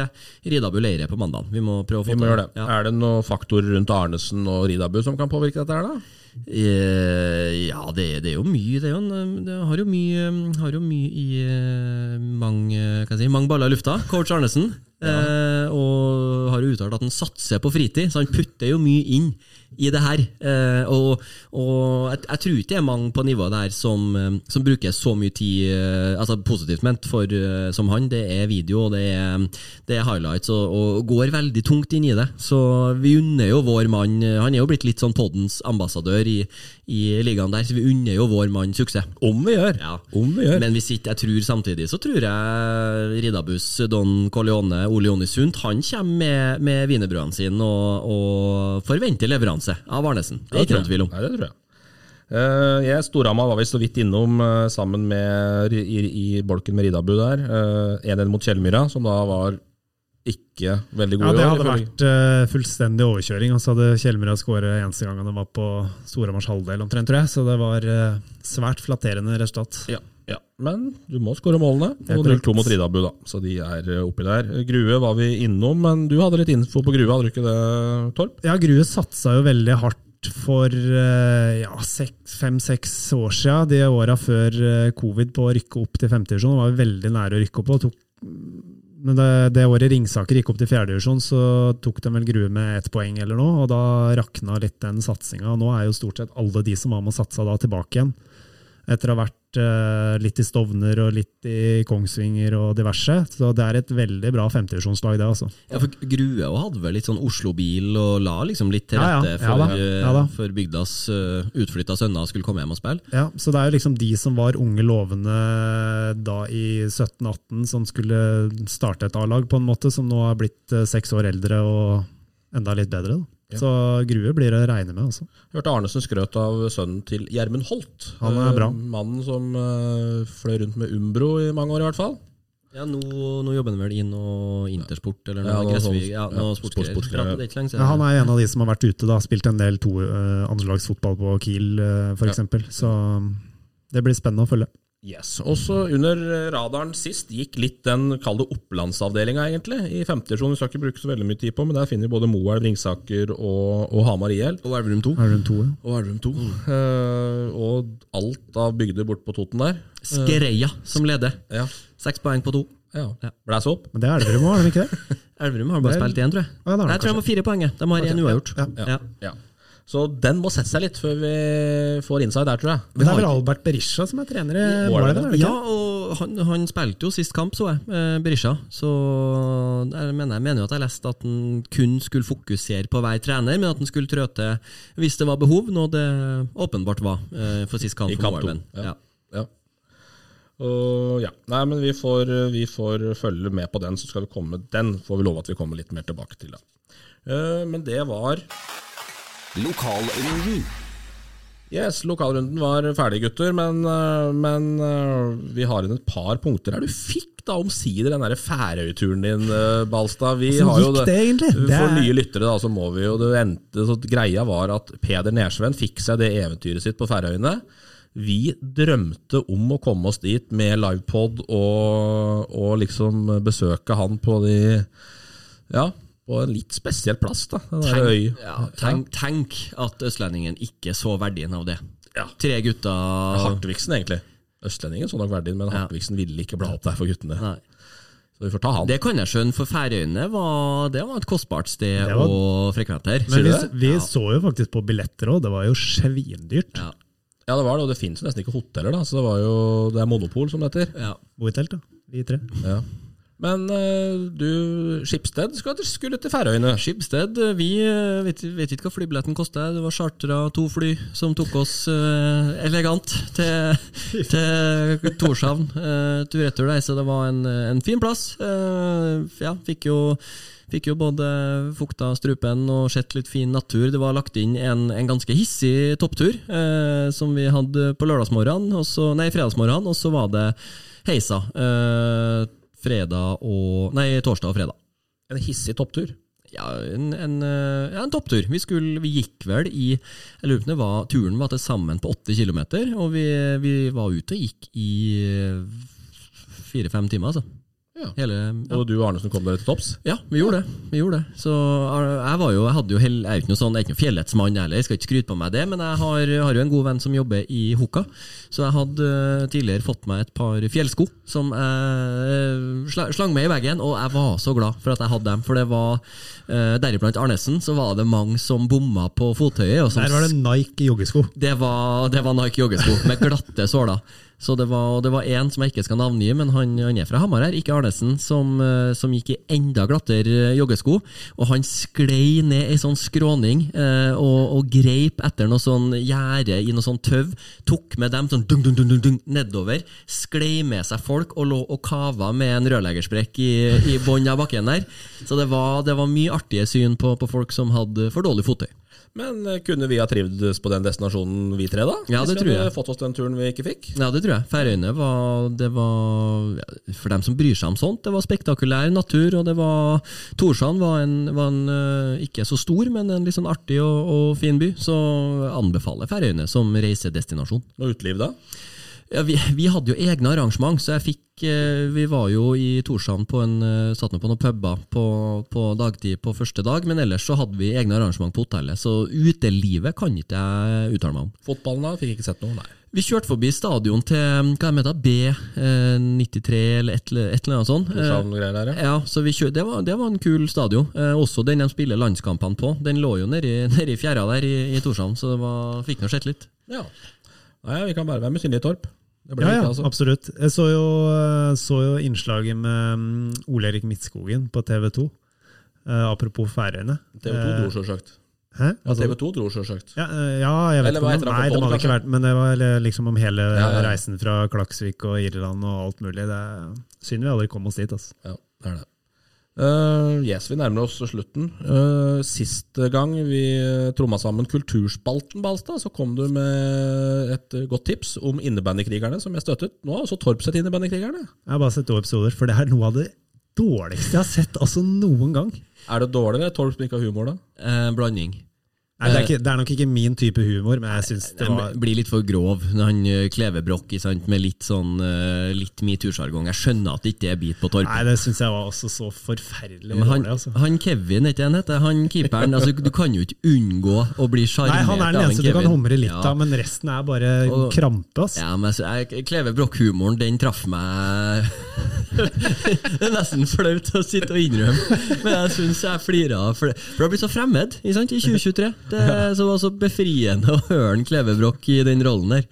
Ridabu leire på mandag. Vi må prøve å få Vi må til det. Ja. Er det noen faktorer rundt Arnesen og Ridabu som kan påvirke dette her, da? Eh, ja, det, det er jo mye. Det, er jo det har, jo mye, har jo mye i eh, mange, si, mange baller i lufta, coach Arnesen. Eh, og har jo uttalt at han satser på fritid, så han putter jo mye inn i det her. Eh, og og jeg, jeg tror ikke det er mange på nivået der som, eh, som bruker så mye tid, eh, altså positivt ment, for, som han. Det er video, og det er, det er highlights, og, og går veldig tungt inn i det. Så vi unner jo vår mann Han er jo blitt litt sånn poddens ambassadør i, i ligaen der, så vi unner jo vår mann suksess. Om vi gjør. Ja. Om vi gjør. Men hvis ikke jeg tror samtidig, så tror jeg Ridabus, Don Corleone, Ole Jonny Sundt, han kommer med, med wienerbrødene sine og, og forventer leveranse av Arnesen. Det er ikke noen tvil om. Nei, det tror jeg. Uh, jeg Storhamar var vi så vidt innom uh, sammen med i, i, bolken med Ridabu der. Uh, 1-1 mot Kjellmyra, som da var ikke veldig god Ja, i Det hadde ifølge- vært uh, fullstendig overkjøring. Og så hadde Kjellmyra skåret eneste gang han var på Storhamars halvdel, omtrent, tror jeg. Så det var eh, svært flatterende resultat. Ja, ja. Men du må skåre målene. Og 0-2 riktig. mot Ridabu, da. Så de er eh, oppi der. Grue var vi innom, men du hadde litt info på Grue, hadde du ikke det, Torp? Ja, Grue satsa jo veldig hardt for eh, ja, fem-seks år siden, de åra før eh, covid, på å rykke opp til femtedivisjon. Var veldig nære å rykke opp. Og tok, men det, det året Ringsaker gikk opp til fjerdedivisjon, så tok de vel Grue med ett poeng eller noe, og da rakna litt den satsinga. Nå er jo stort sett alle de som var med og satsa da, tilbake igjen. Etter å ha vært eh, litt i Stovner og litt i Kongsvinger og diverse. Så det er et veldig bra femtedivisjonslag, det, altså. Ja, for Grue hadde vel litt sånn Oslo-bil og la liksom litt til Ja, ja. rette Ja for, da. eh, for bygdas uh, utflytta sønner skulle komme hjem og spille. Ja, så det er jo liksom de som var unge lovende da i 17-18, som skulle starte et A-lag, på en måte, som nå har blitt eh, seks år eldre og enda litt bedre. Da. Så Grue blir det å regne med. Altså. Hørte Arnesen skrøt av sønnen til Gjermund Holt. Han er bra. Eh, Mannen som eh, fløy rundt med Umbro i mange år, i hvert fall. Ja, nå, nå jobber han vel i noe Intersport eller Ja, noe, noe sånn- ja, ja, noe sportsgreier. Ja. Ja, han er en av de som har vært ute, da, spilt en del to, uh, andrelagsfotball på Kiel uh, f.eks. eksempel Så um, det blir spennende å følge. Yes. Også under radaren sist gikk litt den, kalde det opplandsavdelinga, egentlig. I femtedivisjon. Vi skal ikke bruke så veldig mye tid på, men der finner vi både Moelv, Ringsaker og, og Hamar IL. Og Elverum 2. Elverum 2, ja? Og Elverum 2. Eh, og alt av bygder bort på Toten der. Skreia som leder. Ja. Seks poeng på to. ja. Ja. Blæs opp. Men det er Elverum òg, er de ikke det? Elverum har bare spilt én, tror jeg. Ja, Nei, jeg tror de har fire poeng. De har én uavgjort. ja, Ja. ja. Så den må sette seg litt før vi får inside der, tror jeg. Men det er vel Albert Berisha som er trener i er ikke? Ja, og han, han spilte jo sist kamp, så jeg, eh, Berisha. Så jeg mener, jeg mener jo at jeg leste at han kun skulle fokusere på hver trener, men at han skulle trå til hvis det var behov, noe det åpenbart var eh, for sist kamp I kamp to, ja. Ja. Ja. Og ja, Nei, men vi får, vi får følge med på den, så skal vi komme den. Får vi love at vi kommer litt mer tilbake til. da. Eh, Men det var Lokalrunden. Yes, lokalrunden var ferdig, gutter. Men, eh, men eh, vi har inn et par punkter her. Du fikk da omsider den der Færøyturen din, eh, Balstad. Vi Hvordan har jo det egentlig? Det For nye lyttere da, så må vi jo det endte, så Greia var at Peder Nersven fikk seg det eventyret sitt på Færøyene. Vi drømte om å komme oss dit med livepod og, og liksom besøke han på de Ja, på en litt spesiell plass, da. Tenk, ja, tenk, tenk at østlendingen ikke så verdien av det. Ja. Tre gutter Hartvigsen, egentlig. Østlendingen så nok verdien, men Ja. Hartvigsen ville ikke bla opp der for guttene. Nei. Så vi får ta han. Det kan jeg skjønne, for Færøyene var, det var et kostbart sted Det var- å frekventere. Men vi, vi Ja. så jo faktisk på billetter òg, det var jo svindyrt. Ja. Ja, det var det, og det finnes jo nesten ikke hoteller, da, så det var jo Det er monopol, som det heter. Ja. Bo i telt, da. Vi tre. Ja. Men eh, du, Skipsted skulle, skulle til Færøyene. Skipsted, eh, vi eh, vet, vet ikke hva flybilletten kosta. Det var chartra to fly som tok oss uh, elegant til, til Torshavn. Uh, tur-retur der, så det var en, en fin plass. Uh, ja, fikk jo Fikk jo både fukta strupen og sett litt fin natur. Det var lagt inn en, en ganske hissig topptur eh, som vi hadde på lørdagsmorgenen, nei, fredagsmorgenen, og så var det heisa. Eh, fredag og Nei, torsdag og fredag. En hissig topptur. Ja, en, en, eh, ja, en topptur. Vi, skulle, vi gikk vel i Jeg lurer på det var Turen var til sammen på åtte kilometer, og vi, vi var ute og gikk i fire-fem timer, altså. Ja. Hele, ja. Og du og Arnesen kom dere til topps. Ja, vi gjorde det. Vi gjorde det. Så eh, jeg var jo, jeg hadde jo hell, jeg er jo ikke noe sånn, jeg er ikke noen fjelletsmann heller, jeg skal ikke skryte på meg det, men jeg har, har jo en god venn som jobber i Hoka, så jeg hadde eh, tidligere fått meg et par fjellsko som jeg eh, slang med i veggen, og jeg var så glad for at jeg hadde dem, for det var, deriblant Arnesen, så var det mange som bomma på fottøyet, Der var det Nike joggesko. det var, det var Nike joggesko med glatte såler. Så det var, det var en som jeg ikke skal navngi, men han, han er fra Hamar her, ikke Arnesen, som, eh, som gikk i enda glattere joggesko. Og han sklei ned ei sånn skråning eh, og, og greip etter noe sånn gjerde i noe sånn tøv. Tok med dem sånn dung, dung, dung, dung, nedover. Sklei med seg folk og lå og kava med en rørleggersprekk i, i bunnen av bakken der. Så det var, det var mye artige syn på, på folk som hadde for dårlig fottøy. Men eh, kunne vi ha trivdes på den destinasjonen, vi tre, da? Ja, det tror jeg. fått oss den turen vi ikke fikk? Ja, det tror jeg. Færøyene var, det var For dem som bryr seg om sånt, det var spektakulær natur. Og det var Torshavn var en, var en eh, ikke så stor, men en litt sånn artig og, og fin by. Så anbefaler Færøyene som reisedestinasjon. Og uteliv, da? Ja, vi, vi hadde jo egne arrangement, så jeg fikk eh, Vi var jo i Torshavn på en eh, Satt nå på noen puber på, på dagtid på første dag, men ellers så hadde vi egne arrangement på hotellet. Så utelivet kan ikke jeg uttale meg om. Fotballen, da? Fikk ikke sett noe? Nei. Vi kjørte forbi stadion til hva heter det, B93 eller et, eller- et eller annet sånt. Eh, Torshavn-greier der, ja. ja, så vi kjør, det, var, det var en kul stadion. Eh, også den de spiller landskampene på. Den lå jo nedi fjæra der i, i Torshavn, så det var, fikk nå sett litt. ja. Nei, vi kan bare være misunnelige, Torp. Det blir Ja, ja, altså. absolutt. Jeg så jo, så jo innslaget med mm, Ole-Erik Midtskogen på TV 2. Uh, apropos Færøyene. TV 2 dro sjølsagt. Hæ? Ja, TV 2 dro sjølsagt. ja, eh, ja, jeg vet ikke om Nei, det hadde ikke vært Men det var liksom om hele Ja, ja. reisen fra Klaksvik og Irland og alt mulig. Det er synd vi aldri kom oss dit. Altså. Ja, det er det. Eh, yes, vi nærmer oss slutten. Uh, sist gang vi uh, tromma sammen Kulturspalten, Balstad, så kom du med et eh, godt tips om innebandykrigerne, som jeg støttet. Nå har også Torp sett innebandykrigerne. Jeg har bare sett to episoder, for det er noe av det dårligste jeg har sett altså noen gang. Er det dårlig, er Torp som ikke har humor, da? Eh, blanding. Nei, det, er ikke, det er nok ikke min type humor, men jeg syns det Den var blir litt for grov når han klever Klevebrokk med litt sånn eh, Litt metoo-sjargong. Jeg skjønner at det ikke er bit på torpet. Nei, det syns jeg var også så forferdelig men han, dårlig. Altså. han Kevin, ikke han heter? Han keeperen. Altså, du kan jo ikke unngå å bli sjarmert Nei, han er den eneste du kan humre litt Ja. av, men resten er bare Og- krampe. Altså. Ja, men så- jeg- Kleve Broch-humoren, den traff meg Det er nesten flaut å sitte og innrømme, men jeg syns jeg flirer. For det, for det har blitt så fremmed i 2023. Det som var så befriende å høre en Kleve i den rollen der.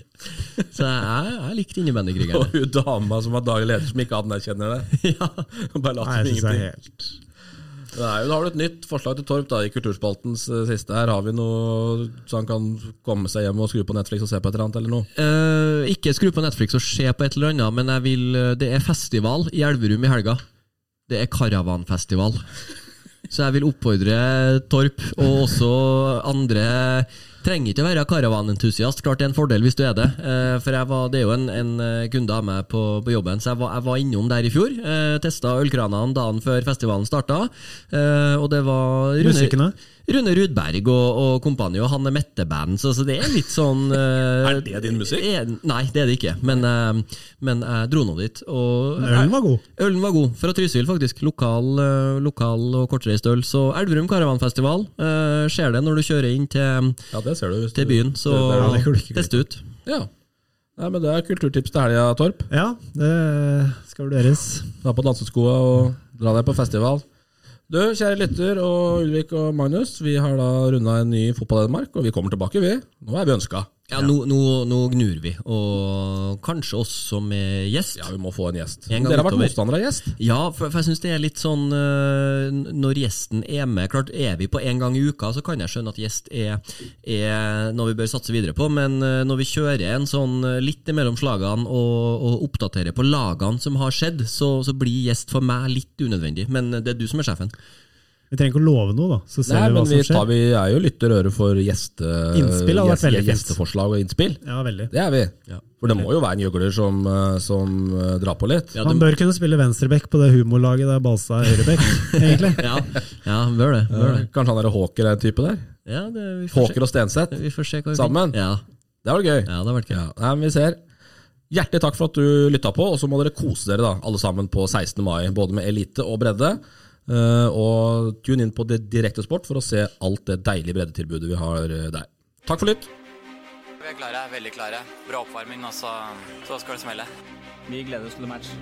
Så jeg, jeg likte Og Innebandykrigerne. hun dama som var daglig leder, som ikke anerkjenner det. Ja. Bare lat Nei, som er ingenting. helt Nei, da har du et nytt forslag til Torp da, i Kulturspaltens eh, siste. her Har vi noe så han kan komme seg hjem og skru på Netflix og se på et eller annet? eller noe? Uh, ikke skru på Netflix og se på et eller annet, men jeg vil, eh, det er festival i Elverum i helga. Det er karavanfestival. Så jeg vil oppfordre Torp, og også andre Trenger ikke å være karavanentusiast, klart det er en fordel hvis du er det. Eh, for var, det er jo en, en eh, kunde av meg på, på jobben, så jeg var, jeg var innom der i fjor. Uh, Testa ølkranene dagen før festivalen starta. eh, og det var Rune- Musikken? Rune Rudberg og, og kompani, og han er Mette-band, så, så det er litt sånn uh, Er det din musikk? er- Nei, det er det ikke, men, uh, men jeg dro nå dit. Og, Ølen var god. Ølen var god, fra Trysil faktisk. Lokal, uh, lokal og kortreist øl. Så Elverum Karavanfestival uh, skjer det når du kjører inn til, Ja, det ser du. hvis til byen, så det- det Ja, det test ut. Ja. Nei, men Det er kulturtips til helga, Torp. Ja, det skal vurderes. Ta på danseskoa og dra deg på festival. Du, kjære lytter og Ulrik og Magnus, vi har da runda en ny Fotball-Danmark, og vi kommer tilbake, vi. Nå er vi ønska. Ja, nå, nå, nå gnur vi, og kanskje også med gjest. Ja, vi må få en gjest. En Dere har vært motstandere av gjest. Ja, for, for jeg syns det er litt sånn øh, Når gjesten er med Klart, Er vi på én gang i uka, så kan jeg skjønne at gjest er, er noe vi bør satse videre på. Men øh, når vi kjører en sånn øh, litt imellom slagene og, og oppdaterer på lagene som har skjedd, så, så blir gjest for meg litt unødvendig. Men det er du som er sjefen. Vi trenger ikke å love noe, da. Så ser Nei, vi hva men som vi, skjer. tar, vi er jo lytterøre for gjeste, Innspill hadde vært gjesteforslag og innspill. Ja, veldig. Det er vi. Ja. For det må jo være en gjøgler som, eh, som eh, drar på litt. Ja, Han bør kunne spille venstreback på det humorlaget der Balsa er høyreback, egentlig. ja, ja, bør det. Bør det. Kanskje han er Håker er en type der? Ja, det vi får se. Håker og Stenseth. Vi får se hva vi Sammen? Ja, Det var gøy. ja, det har vært gøy. Ja, nei, men vi ser. Hjertelig takk for at du lytta på, og så må dere kose dere da, alle sammen på 16. mai, både med elite og bredde. Eh, og tune inn på det direkte sport for å se alt det deilige breddetilbudet vi har eh, der. Takk for lytt! Vi er klare, veldig klare. Bra oppvarming, og så, så skal det smelle. Vi gleder oss til match.